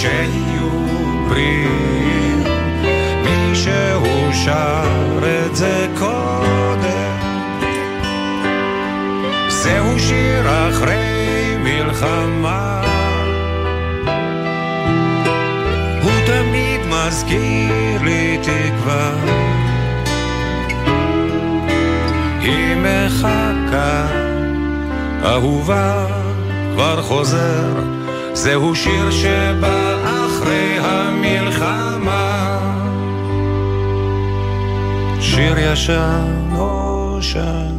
שיהיו בריאים, מישהו שר את זה קודם. זהו שיר אחרי מלחמה. הוא תמיד מזכיר לי תקווה. היא מחכה, אהובה כבר חוזר, זהו שיר שבא אחרי המלחמה. שיר ישן נושן,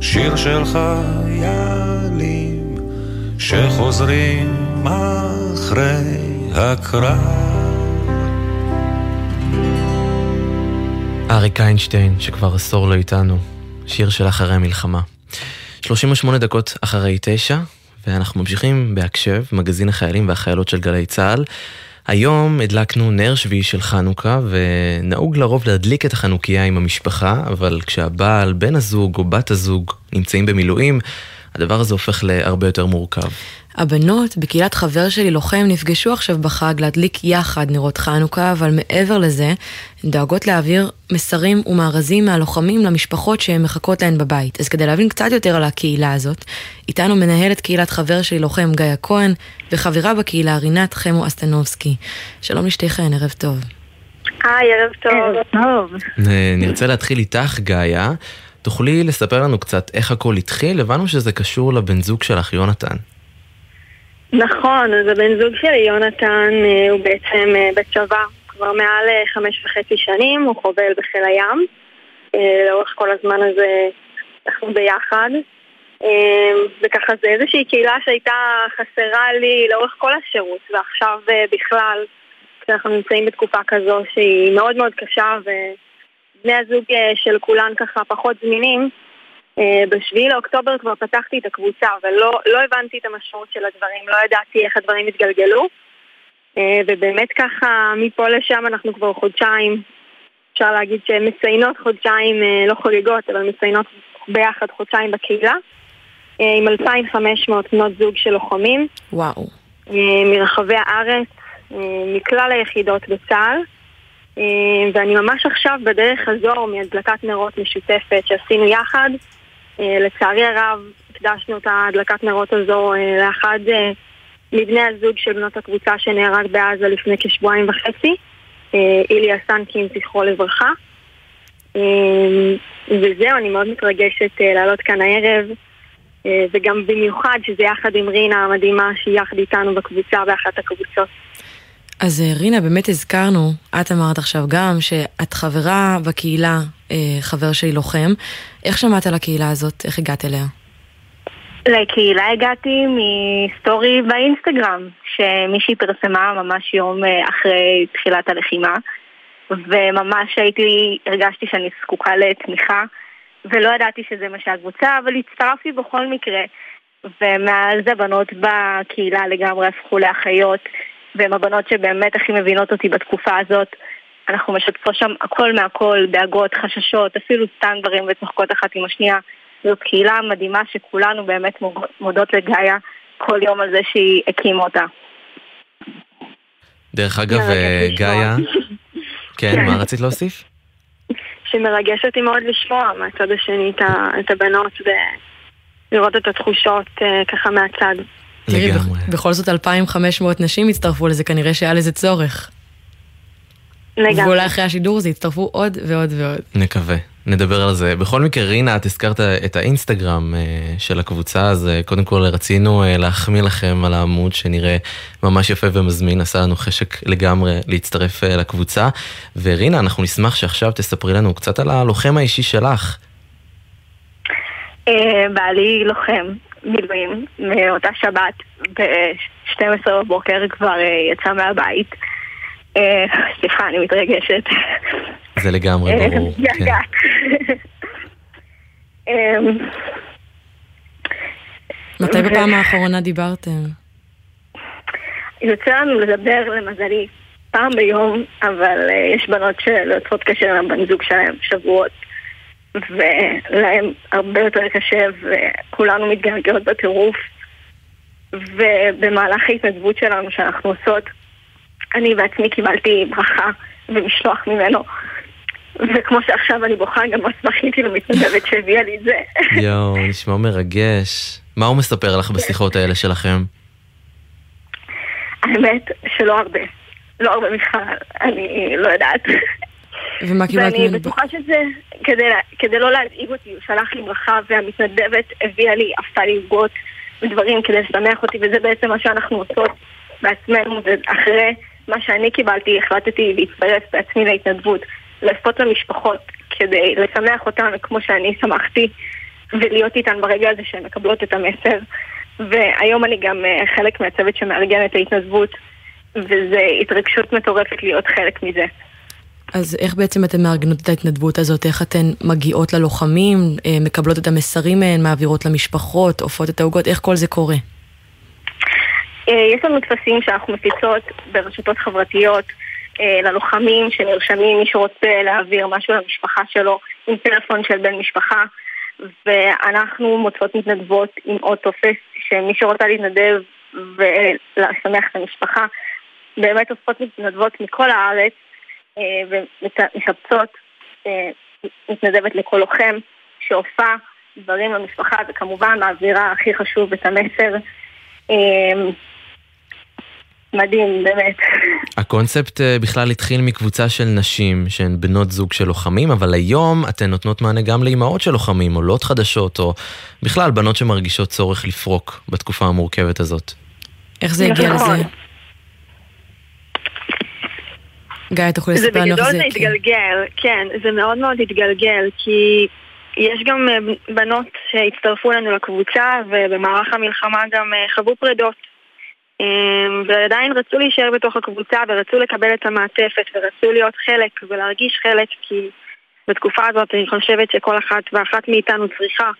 שיר של חיילים שחוזרים אחרי הקרב. אריק איינשטיין, שכבר עשור לא איתנו, שיר של אחרי המלחמה. 38 דקות אחרי תשע, ואנחנו ממשיכים בהקשב, מגזין החיילים והחיילות של גלי צה"ל. היום הדלקנו נר שביעי של חנוכה, ונהוג לרוב להדליק את החנוכיה עם המשפחה, אבל כשהבעל, בן הזוג או בת הזוג נמצאים במילואים, הדבר הזה הופך להרבה יותר מורכב. הבנות בקהילת חבר שלי לוחם נפגשו עכשיו בחג להדליק יחד נרות חנוכה, אבל מעבר לזה, הן דואגות להעביר מסרים ומארזים מהלוחמים למשפחות שהן מחכות להן בבית. אז כדי להבין קצת יותר על הקהילה הזאת, איתנו מנהלת קהילת חבר שלי לוחם גיא כהן, וחברה בקהילה רינת חמו אסטנובסקי. שלום לשתיכן, ערב טוב. היי, ערב טוב. ערב טוב. נרצה להתחיל איתך, גאיה. תוכלי לספר לנו קצת איך הכל התחיל? הבנו שזה קשור לבן זוג שלך, יונתן. נכון, אז הבן זוג שלי, יונתן, הוא בעצם בצבא כבר מעל חמש וחצי שנים, הוא חובל בחיל הים. לאורך כל הזמן הזה אנחנו ביחד. וככה זה איזושהי קהילה שהייתה חסרה לי לאורך כל השירות, ועכשיו בכלל, כשאנחנו נמצאים בתקופה כזו שהיא מאוד מאוד קשה ובני הזוג של כולן ככה פחות זמינים, בשביעי לאוקטובר כבר פתחתי את הקבוצה, ולא לא הבנתי את המשמעות של הדברים, לא ידעתי איך הדברים התגלגלו. ובאמת ככה, מפה לשם אנחנו כבר חודשיים, אפשר להגיד שהן מציינות חודשיים, לא חוגגות, אבל מציינות ביחד חודשיים בקהילה, עם 2,500 בנות זוג של לוחמים. וואו. מרחבי הארץ, מכלל היחידות בצה"ל. ואני ממש עכשיו בדרך חזור מהדלקת נרות משותפת שעשינו יחד. לצערי הרב, הקדשנו את ההדלקת נרות הזו לאחד מבני הזוג של בנות הקבוצה שנהרג בעזה לפני כשבועיים וחצי, איליה סנקין, זכרו לברכה. וזהו, אני מאוד מתרגשת לעלות כאן הערב. אה, וגם במיוחד שזה יחד עם רינה המדהימה שהיא יחד איתנו בקבוצה באחת הקבוצות. אז אה, רינה, באמת הזכרנו, את אמרת עכשיו גם שאת חברה בקהילה, אה, חבר שלי לוחם. איך שמעת על הקהילה הזאת? איך הגעת אליה? לקהילה הגעתי מסטורי באינסטגרם, שמישהי פרסמה ממש יום אחרי תחילת הלחימה, וממש הייתי, הרגשתי שאני זקוקה לתמיכה. ולא ידעתי שזה מה שהקבוצה, אבל הצטרפתי בכל מקרה. ומאז הבנות בקהילה לגמרי הפכו לאחיות, והן הבנות שבאמת הכי מבינות אותי בתקופה הזאת. אנחנו משתפות שם הכל מהכל, דאגות, חששות, אפילו סתם דברים וצוחקות אחת עם השנייה. זאת קהילה מדהימה שכולנו באמת מודות לגאיה כל יום על זה שהיא הקימה אותה. דרך אגב, גאיה, כן, מה רצית להוסיף? שמרגש אותי מאוד לשמוע מהצד השני את הבנות ולראות את התחושות אה, ככה מהצד. לגמרי. בכל זאת 2,500 נשים הצטרפו לזה, כנראה שהיה לזה צורך. לגמרי. ואולי אחרי השידור הזה יצטרפו עוד ועוד ועוד. נקווה. נדבר על זה. בכל מקרה, רינה, את הזכרת את האינסטגרם אה, של הקבוצה, אז אה, קודם כל רצינו אה, להחמיא לכם על העמוד שנראה ממש יפה ומזמין, עשה לנו חשק לגמרי להצטרף לקבוצה. ורינה, אנחנו נשמח שעכשיו תספרי לנו קצת על הלוחם האישי שלך. בעלי לוחם מילואים מאותה שבת ב-12 בבוקר כבר יצא מהבית. סליחה, אני מתרגשת. זה לגמרי אה, ברור. כן. אמ, מתי בפעם האחרונה דיברתם? יוצא לנו לדבר, למזלי, פעם ביום, אבל יש בנות שלא יוצרות קשר עם הבן זוג שלהם שבועות, ולהם הרבה יותר קשה, וכולנו מתגעגעות בטירוף. ובמהלך ההתנדבות שלנו שאנחנו עושות, אני בעצמי קיבלתי ברכה ומשלוח ממנו וכמו שעכשיו אני בוכה, גם אז בכיתי למתנדבת שהביאה לי את זה. יואו, <laughs> נשמע מרגש. מה הוא מספר לך בשיחות האלה שלכם? האמת שלא הרבה. לא הרבה בכלל, אני לא יודעת. ומה קיבלת ממנו? ואני בטוחה שזה, כדי, כדי לא להדאיג אותי, הוא שלח לי ברכה והמתנדבת הביאה לי, עשתה לי עוגות ודברים כדי לשמח אותי, וזה בעצם מה שאנחנו עושות בעצמנו, ואחרי מה שאני קיבלתי החלטתי להצטרף בעצמי להתנדבות. לעשות למשפחות כדי לשמח אותן כמו שאני שמחתי ולהיות איתן ברגע הזה שהן מקבלות את המסר. והיום אני גם אה, חלק מהצוות שמארגן את ההתנדבות, וזו התרגשות מטורפת להיות חלק מזה. אז איך בעצם אתן מארגנות את ההתנדבות הזאת? איך אתן מגיעות ללוחמים, אה, מקבלות את המסרים מהן, מעבירות למשפחות, עופות את העוגות? איך כל זה קורה? אה, יש לנו טפסים שאנחנו מפיצות ברשתות חברתיות, אה, ללוחמים שנרשמים, מי שרוצה להעביר משהו למשפחה שלו עם טלפון של בן משפחה ואנחנו מוצאות מתנדבות עם עוד טופס שמי שרוצה להתנדב ולשמח את המשפחה באמת אוספות מתנדבות מכל הארץ ומשפצות אה, מתנדבת לכל לוחם שעושה דברים למשפחה וכמובן מעבירה הכי חשוב את המסר מדהים, באמת. <laughs> הקונספט אה, בכלל התחיל מקבוצה של נשים שהן בנות זוג של לוחמים, אבל היום אתן נותנות מענה גם לאימהות של לוחמים, עולות חדשות, או בכלל בנות שמרגישות צורך לפרוק בתקופה המורכבת הזאת. איך זה הגיע נכון. לזה? גיא, יכול לספר לנו איך זה? זה... בגדול זה התגלגל, כן, זה מאוד מאוד התגלגל, כי יש גם אה, בנות שהצטרפו אלינו לקבוצה, ובמערך המלחמה גם אה, חוו פרדות. אמ, ועדיין רצו להישאר בתוך הקבוצה ורצו לקבל את המעטפת ורצו להיות חלק ולהרגיש חלק כי בתקופה הזאת אני חושבת שכל אחת ואחת מאיתנו צריכה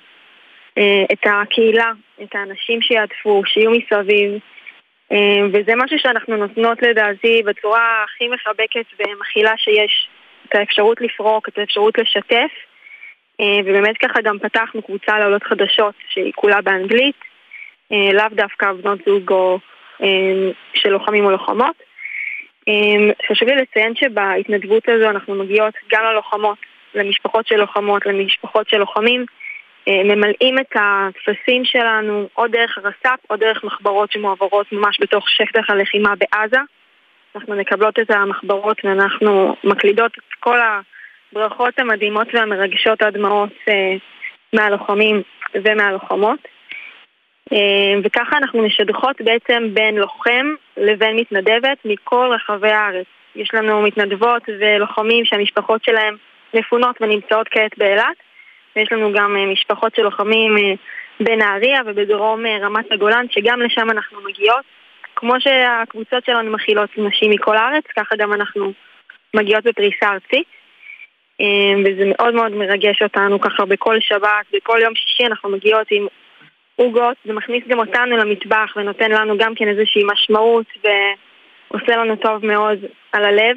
אה, את הקהילה, את האנשים שיעטפו, שיהיו מסביב וזה משהו שאנחנו נותנות לדעתי בצורה הכי מחבקת ומכילה שיש את האפשרות לפרוק, את האפשרות לשתף אה, ובאמת ככה גם פתחנו קבוצה לעולות חדשות שהיא כולה באנגלית אה, לאו דווקא בנות זוג או אה, של לוחמים או לוחמות. חשוב לי לציין שבהתנדבות הזו אנחנו מגיעות גם ללוחמות, למשפחות של לוחמות, למשפחות של לוחמים, ממלאים את הטפסים שלנו או דרך הרס"פ או דרך מחברות שמועברות ממש בתוך שטח הלחימה בעזה. אנחנו מקבלות את המחברות ואנחנו מקלידות את כל הברכות המדהימות והמרגשות הדמעות אה, מהלוחמים ומהלוחמות. אה, וככה אנחנו משדכות בעצם בין לוחם לבין מתנדבת מכל רחבי הארץ. יש לנו מתנדבות ולוחמים שהמשפחות שלהם מפונות ונמצאות כעת באילת, ויש לנו גם אה, משפחות של לוחמים בנהריה ובדרום רמת הגולן, שגם לשם אנחנו מגיעות. כמו שהקבוצות שלנו מכילות נשים מכל הארץ, ככה גם אנחנו מגיעות בפריסה ארצית. וזה מאוד מאוד מרגש אותנו ככה בכל שבת, בכל יום שישי אנחנו מגיעות עם עוגות, זה מכניס גם אותנו למטבח ונותן לנו גם כן איזושהי משמעות ועושה לנו טוב מאוד על הלב.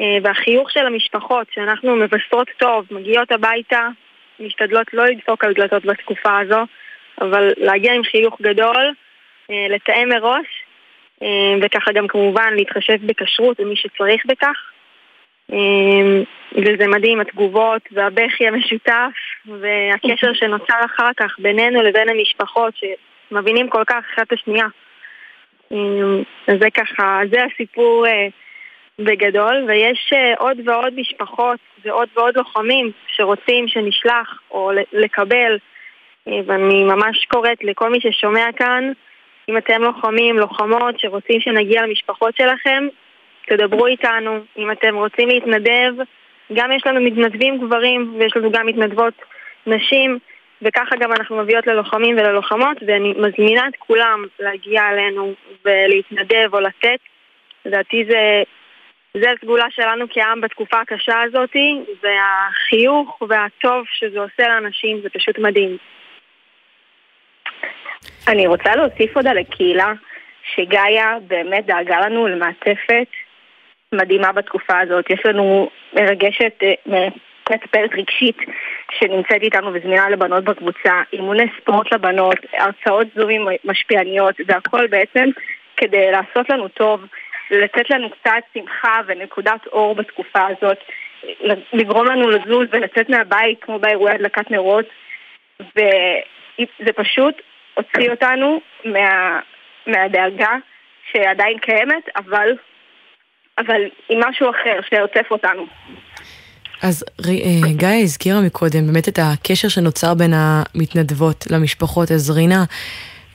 אה, והחיוך של המשפחות, שאנחנו מבשרות טוב, מגיעות הביתה, משתדלות לא לדפוק על דלתות בתקופה הזו, אבל להגיע עם חיוך גדול, אה, לתאם מראש, אה, וככה גם כמובן להתחשב בכשרות ומי שצריך בכך. אה, וזה מדהים, התגובות והבכי המשותף והקשר <laughs> שנוצר אחר כך בינינו לבין המשפחות שמבינים כל כך אחת את השנייה. זה ככה, זה הסיפור בגדול, ויש עוד ועוד משפחות ועוד ועוד לוחמים שרוצים שנשלח או לקבל, ואני ממש קוראת לכל מי ששומע כאן אם אתם לוחמים, לוחמות, שרוצים שנגיע למשפחות שלכם, תדברו איתנו. אם אתם רוצים להתנדב, גם יש לנו מתנדבים גברים ויש לנו גם מתנדבות נשים, וככה גם אנחנו מביאות ללוחמים וללוחמות, ואני מזמינה את כולם להגיע אלינו ולהתנדב או לתת. לדעתי זה, זה הסגולה שלנו כעם בתקופה הקשה הזאת, והחיוך והטוב שזה עושה לאנשים זה פשוט מדהים. אני רוצה להוסיף עוד על הקהילה, שגאיה באמת דאגה לנו למעטפת מדהימה בתקופה הזאת. יש לנו מרגשת, אה, מטפלת רגשית שנמצאת איתנו וזמינה לבנות בקבוצה, אימוני ספורט לבנות, הרצאות זומים משפיעניות, והכל בעצם כדי לעשות לנו טוב, לתת לנו קצת שמחה ונקודת אור בתקופה הזאת, לגרום לנו לזוז ולצאת מהבית כמו באירועי הדלקת נרות, וזה פשוט הוציא אותנו מה, מהדאגה שעדיין קיימת, אבל, אבל עם משהו אחר שעוטף אותנו. אז אה, גיא הזכירה מקודם באמת את הקשר שנוצר בין המתנדבות למשפחות. אז רינה,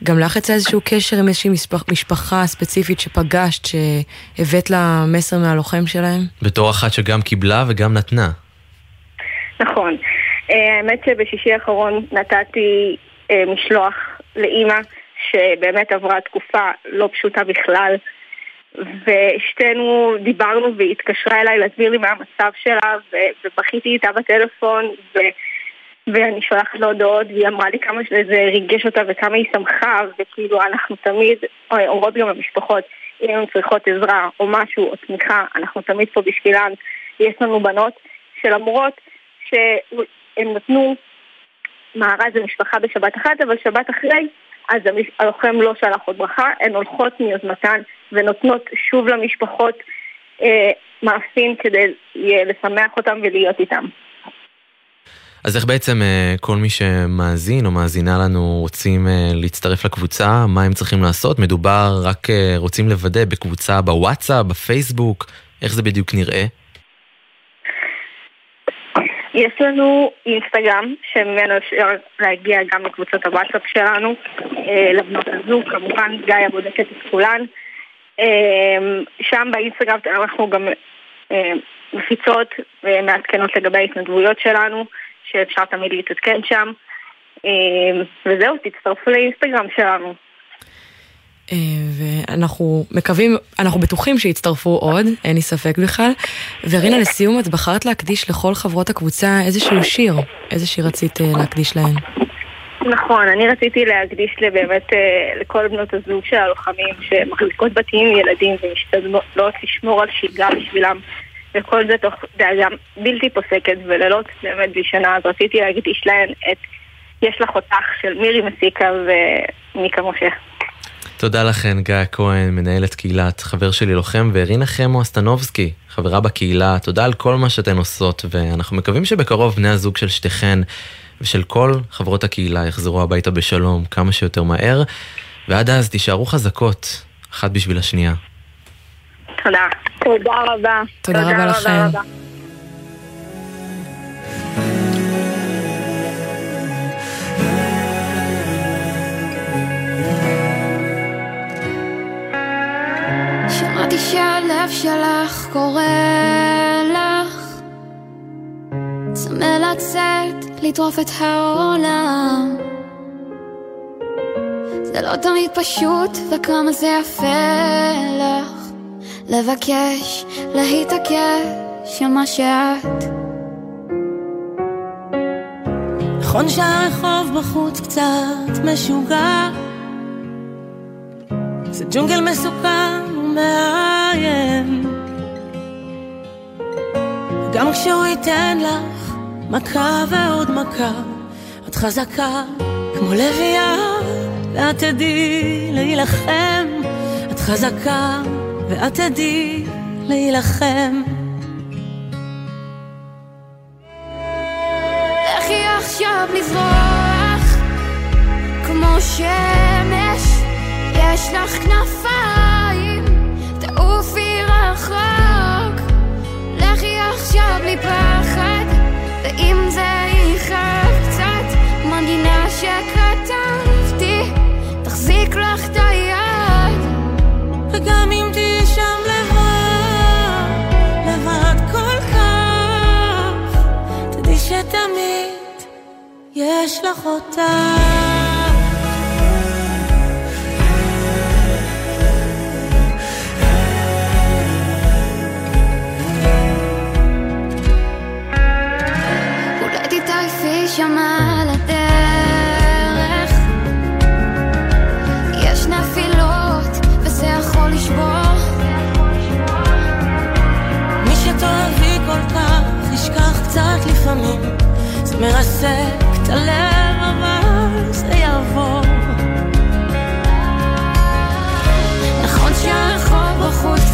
גם לך יצא איזשהו קשר עם איזושהי משפח, משפחה ספציפית שפגשת, שהבאת לה מסר מהלוחם שלהם? בתור אחת שגם קיבלה וגם נתנה. נכון. אה, האמת שבשישי האחרון נתתי אה, משלוח לאימא שבאמת עברה תקופה לא פשוטה בכלל ושתינו דיברנו והיא התקשרה אליי להסביר לי מה המצב שלה ובכיתי איתה בטלפון ו... ואני שולחת לה הודעות והיא אמרה לי כמה שזה ריגש אותה וכמה היא שמחה וכאילו אנחנו תמיד אומרות גם למשפחות אם הן צריכות עזרה או משהו או תמיכה אנחנו תמיד פה בשבילן יש לנו בנות שלמרות שהן נתנו מארז למשפחה בשבת אחת, אבל שבת אחרי, אז הלוחם לא שלח עוד ברכה, הן הולכות מיוזמתן ונותנות שוב למשפחות אה, מעשים כדי לשמח אותם ולהיות איתם. אז איך בעצם אה, כל מי שמאזין או מאזינה לנו רוצים אה, להצטרף לקבוצה, מה הם צריכים לעשות? מדובר רק אה, רוצים לוודא בקבוצה בוואטסאפ, בפייסבוק, איך זה בדיוק נראה? יש לנו אינסטגרם, שממנו אפשר להגיע גם לקבוצות הוואטסאפ שלנו, לבנות הזו, כמובן גיא בודקת את כולן. שם באינסטגרם אנחנו גם מפיצות ומעדכנות לגבי ההתנדבויות שלנו, שאפשר תמיד להתעדכן שם. וזהו, תצטרפו לאינסטגרם שלנו. אה, ואנחנו מקווים, אנחנו בטוחים שיצטרפו עוד, אין לי ספק בכלל. ורינה, לסיום, את בחרת להקדיש לכל חברות הקבוצה איזשהו שיר. איזה שיר רצית אה, להקדיש להן? נכון, אני רציתי להקדיש באמת אה, לכל בנות הזוג של הלוחמים שמחזיקות בתים עם ילדים ומשתדלות לשמור על שגרה בשבילם וכל זה תוך דאגה בלתי פוסקת ולילות באמת בשנה אז רציתי להקדיש להן את יש לך אותך של מירי מסיקה ומיקה משה. תודה לכן, גיא כהן, מנהלת קהילת חבר שלי לוחם, ורינה חמו אסטנובסקי, חברה בקהילה. תודה על כל מה שאתן עושות, ואנחנו מקווים שבקרוב בני הזוג של שתיכן ושל כל חברות הקהילה יחזרו הביתה בשלום כמה שיותר מהר, ועד אז תישארו חזקות, אחת בשביל השנייה. תודה. תודה רבה. תודה רבה לכם. שמעתי שהלב שלך קורא לך צמא לצאת, לטרוף את העולם זה לא תמיד פשוט, וכמה זה יפה לך לבקש, להתעקש על מה שאת. נכון שהרחוב בחוץ קצת משוגע זה ג'ונגל מסוכן ומאיים. גם כשהוא ייתן לך מכה ועוד מכה את חזקה כמו לביאה ואת תדעי להילחם. את חזקה ואת תדעי להילחם. לכי עכשיו לזרוח כמו שמש יש לך כנפיים תעופי רחוק. לכי עכשיו בלי פחד ואם זה יכאב קצת מנגינה שכתבתי תחזיק לך את היד. וגם אם תהיי יש לך אותה. מרסק הלב, אבל זה. נכון שהרחוב בחוץ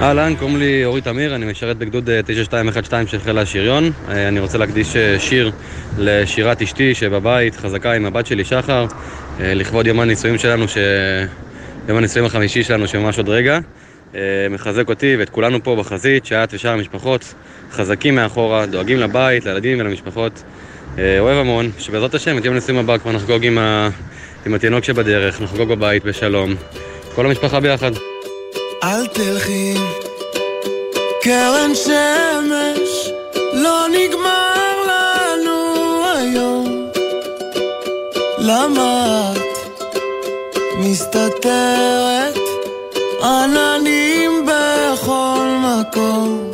אהלן, קוראים לי אורי תמיר, אני משרת בגדוד אה, 9212 של חיל השריון. אה, אני רוצה להקדיש אה, שיר לשירת אשתי שבבית, חזקה עם הבת שלי שחר, אה, לכבוד יום הנישואים שלנו, ש... יום הנישואים החמישי שלנו שממש עוד רגע. אה, מחזק אותי ואת כולנו פה בחזית, שאת ושאר המשפחות חזקים מאחורה, דואגים לבית, לילדים ולמשפחות. אה, אוהב המון, שבעזרת השם את יום הנישואים הבא כבר נחגוג עם, ה... עם התינוק שבדרך, נחגוג בבית בשלום. כל המשפחה ביחד. אל תלכי, קרן שמש, לא נגמר לנו היום. למה את מסתתרת? עננים בכל מקום.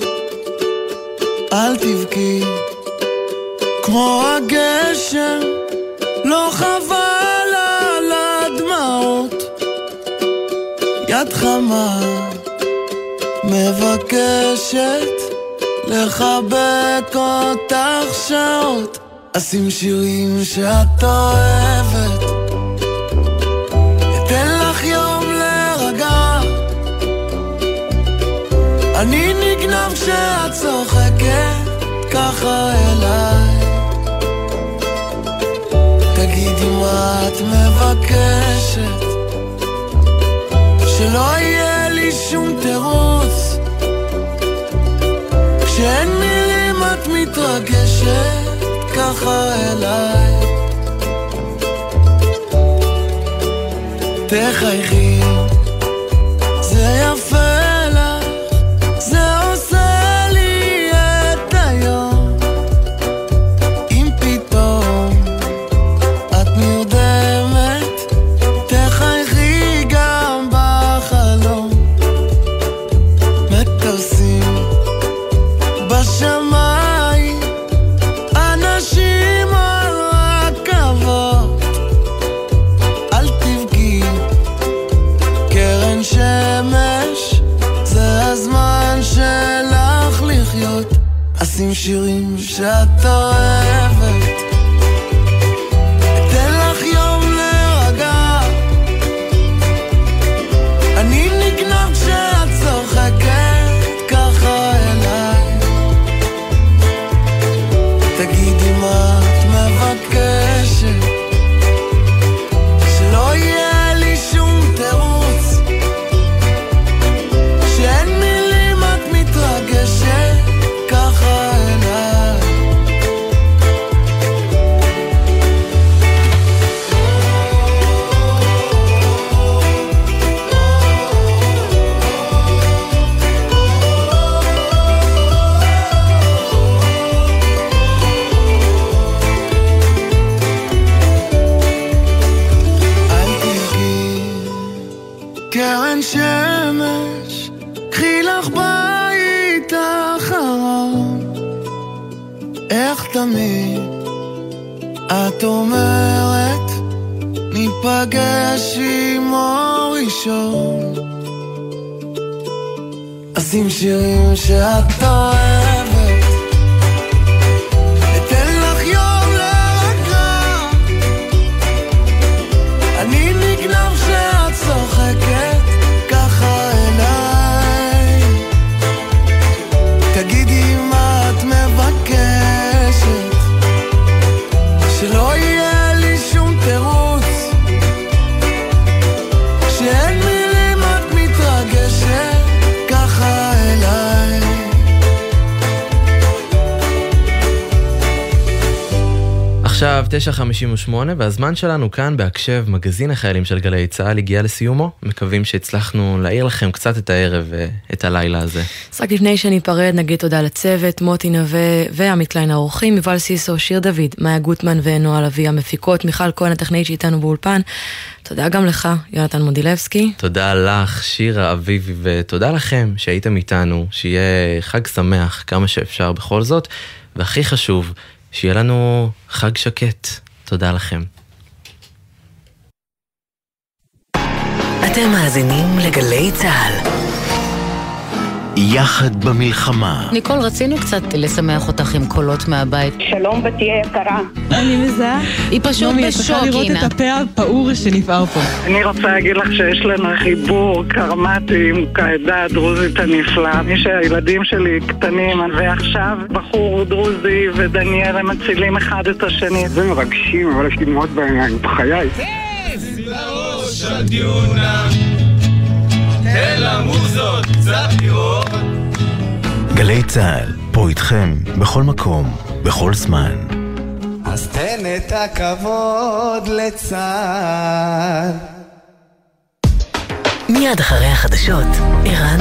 אל תבכי, כמו הגשם, לא חבל חמה מבקשת לחבק אותך שעות. אשים שירים שאת אוהבת, אתן לך יום להירגע. אני נגנב כשאת צוחקת ככה אליי. תגידי מה את מבקשת, שלא יהיה לי שום תירוץ. כשאין מילים את מתרגשת ככה אליי. תחייכי, זה יפה 9:58 והזמן שלנו כאן בהקשב מגזין החיילים של גלי צה"ל הגיע לסיומו. מקווים שהצלחנו להעיר לכם קצת את הערב ואת הלילה הזה. אז רק לפני שניפרד נגיד תודה לצוות, מוטי נווה ועמית קליין האורחים, יובל סיסו, שיר דוד, מאיה גוטמן ונועה לביא המפיקות, מיכל כהן הטכנאית שאיתנו באולפן. תודה גם לך, יונתן מודילבסקי. תודה לך, שירה אביבי, ותודה לכם שהייתם איתנו, שיהיה חג שמח כמה שאפשר בכל זאת, והכי חשוב, שיהיה לנו חג שקט. תודה לכם. אתם מאזינים לגלי צה"ל. יחד במלחמה. ניקול, רצינו קצת לשמח אותך עם קולות מהבית. שלום, בתי יקרה. אני מזהה. היא פשוט נעמי, את בשוק, צריכה לראות אינה. את הפה הפעור שנפער פה. אני רוצה להגיד לך שיש לנו חיבור קרמטי עם העדה הדרוזית הנפלאה. מי שהילדים שלי קטנים, ועכשיו בחור דרוזי ודניאל הם מצילים אחד את השני. זה מרגשים, אבל יש לי דמעות בעיניים, בחיי. הדיונה, תן למוזות קצת לראות. גלי צה"ל, פה איתכם, בכל מקום, בכל זמן. אז תן את הכבוד לצה"ל. מיד אחרי החדשות, ערן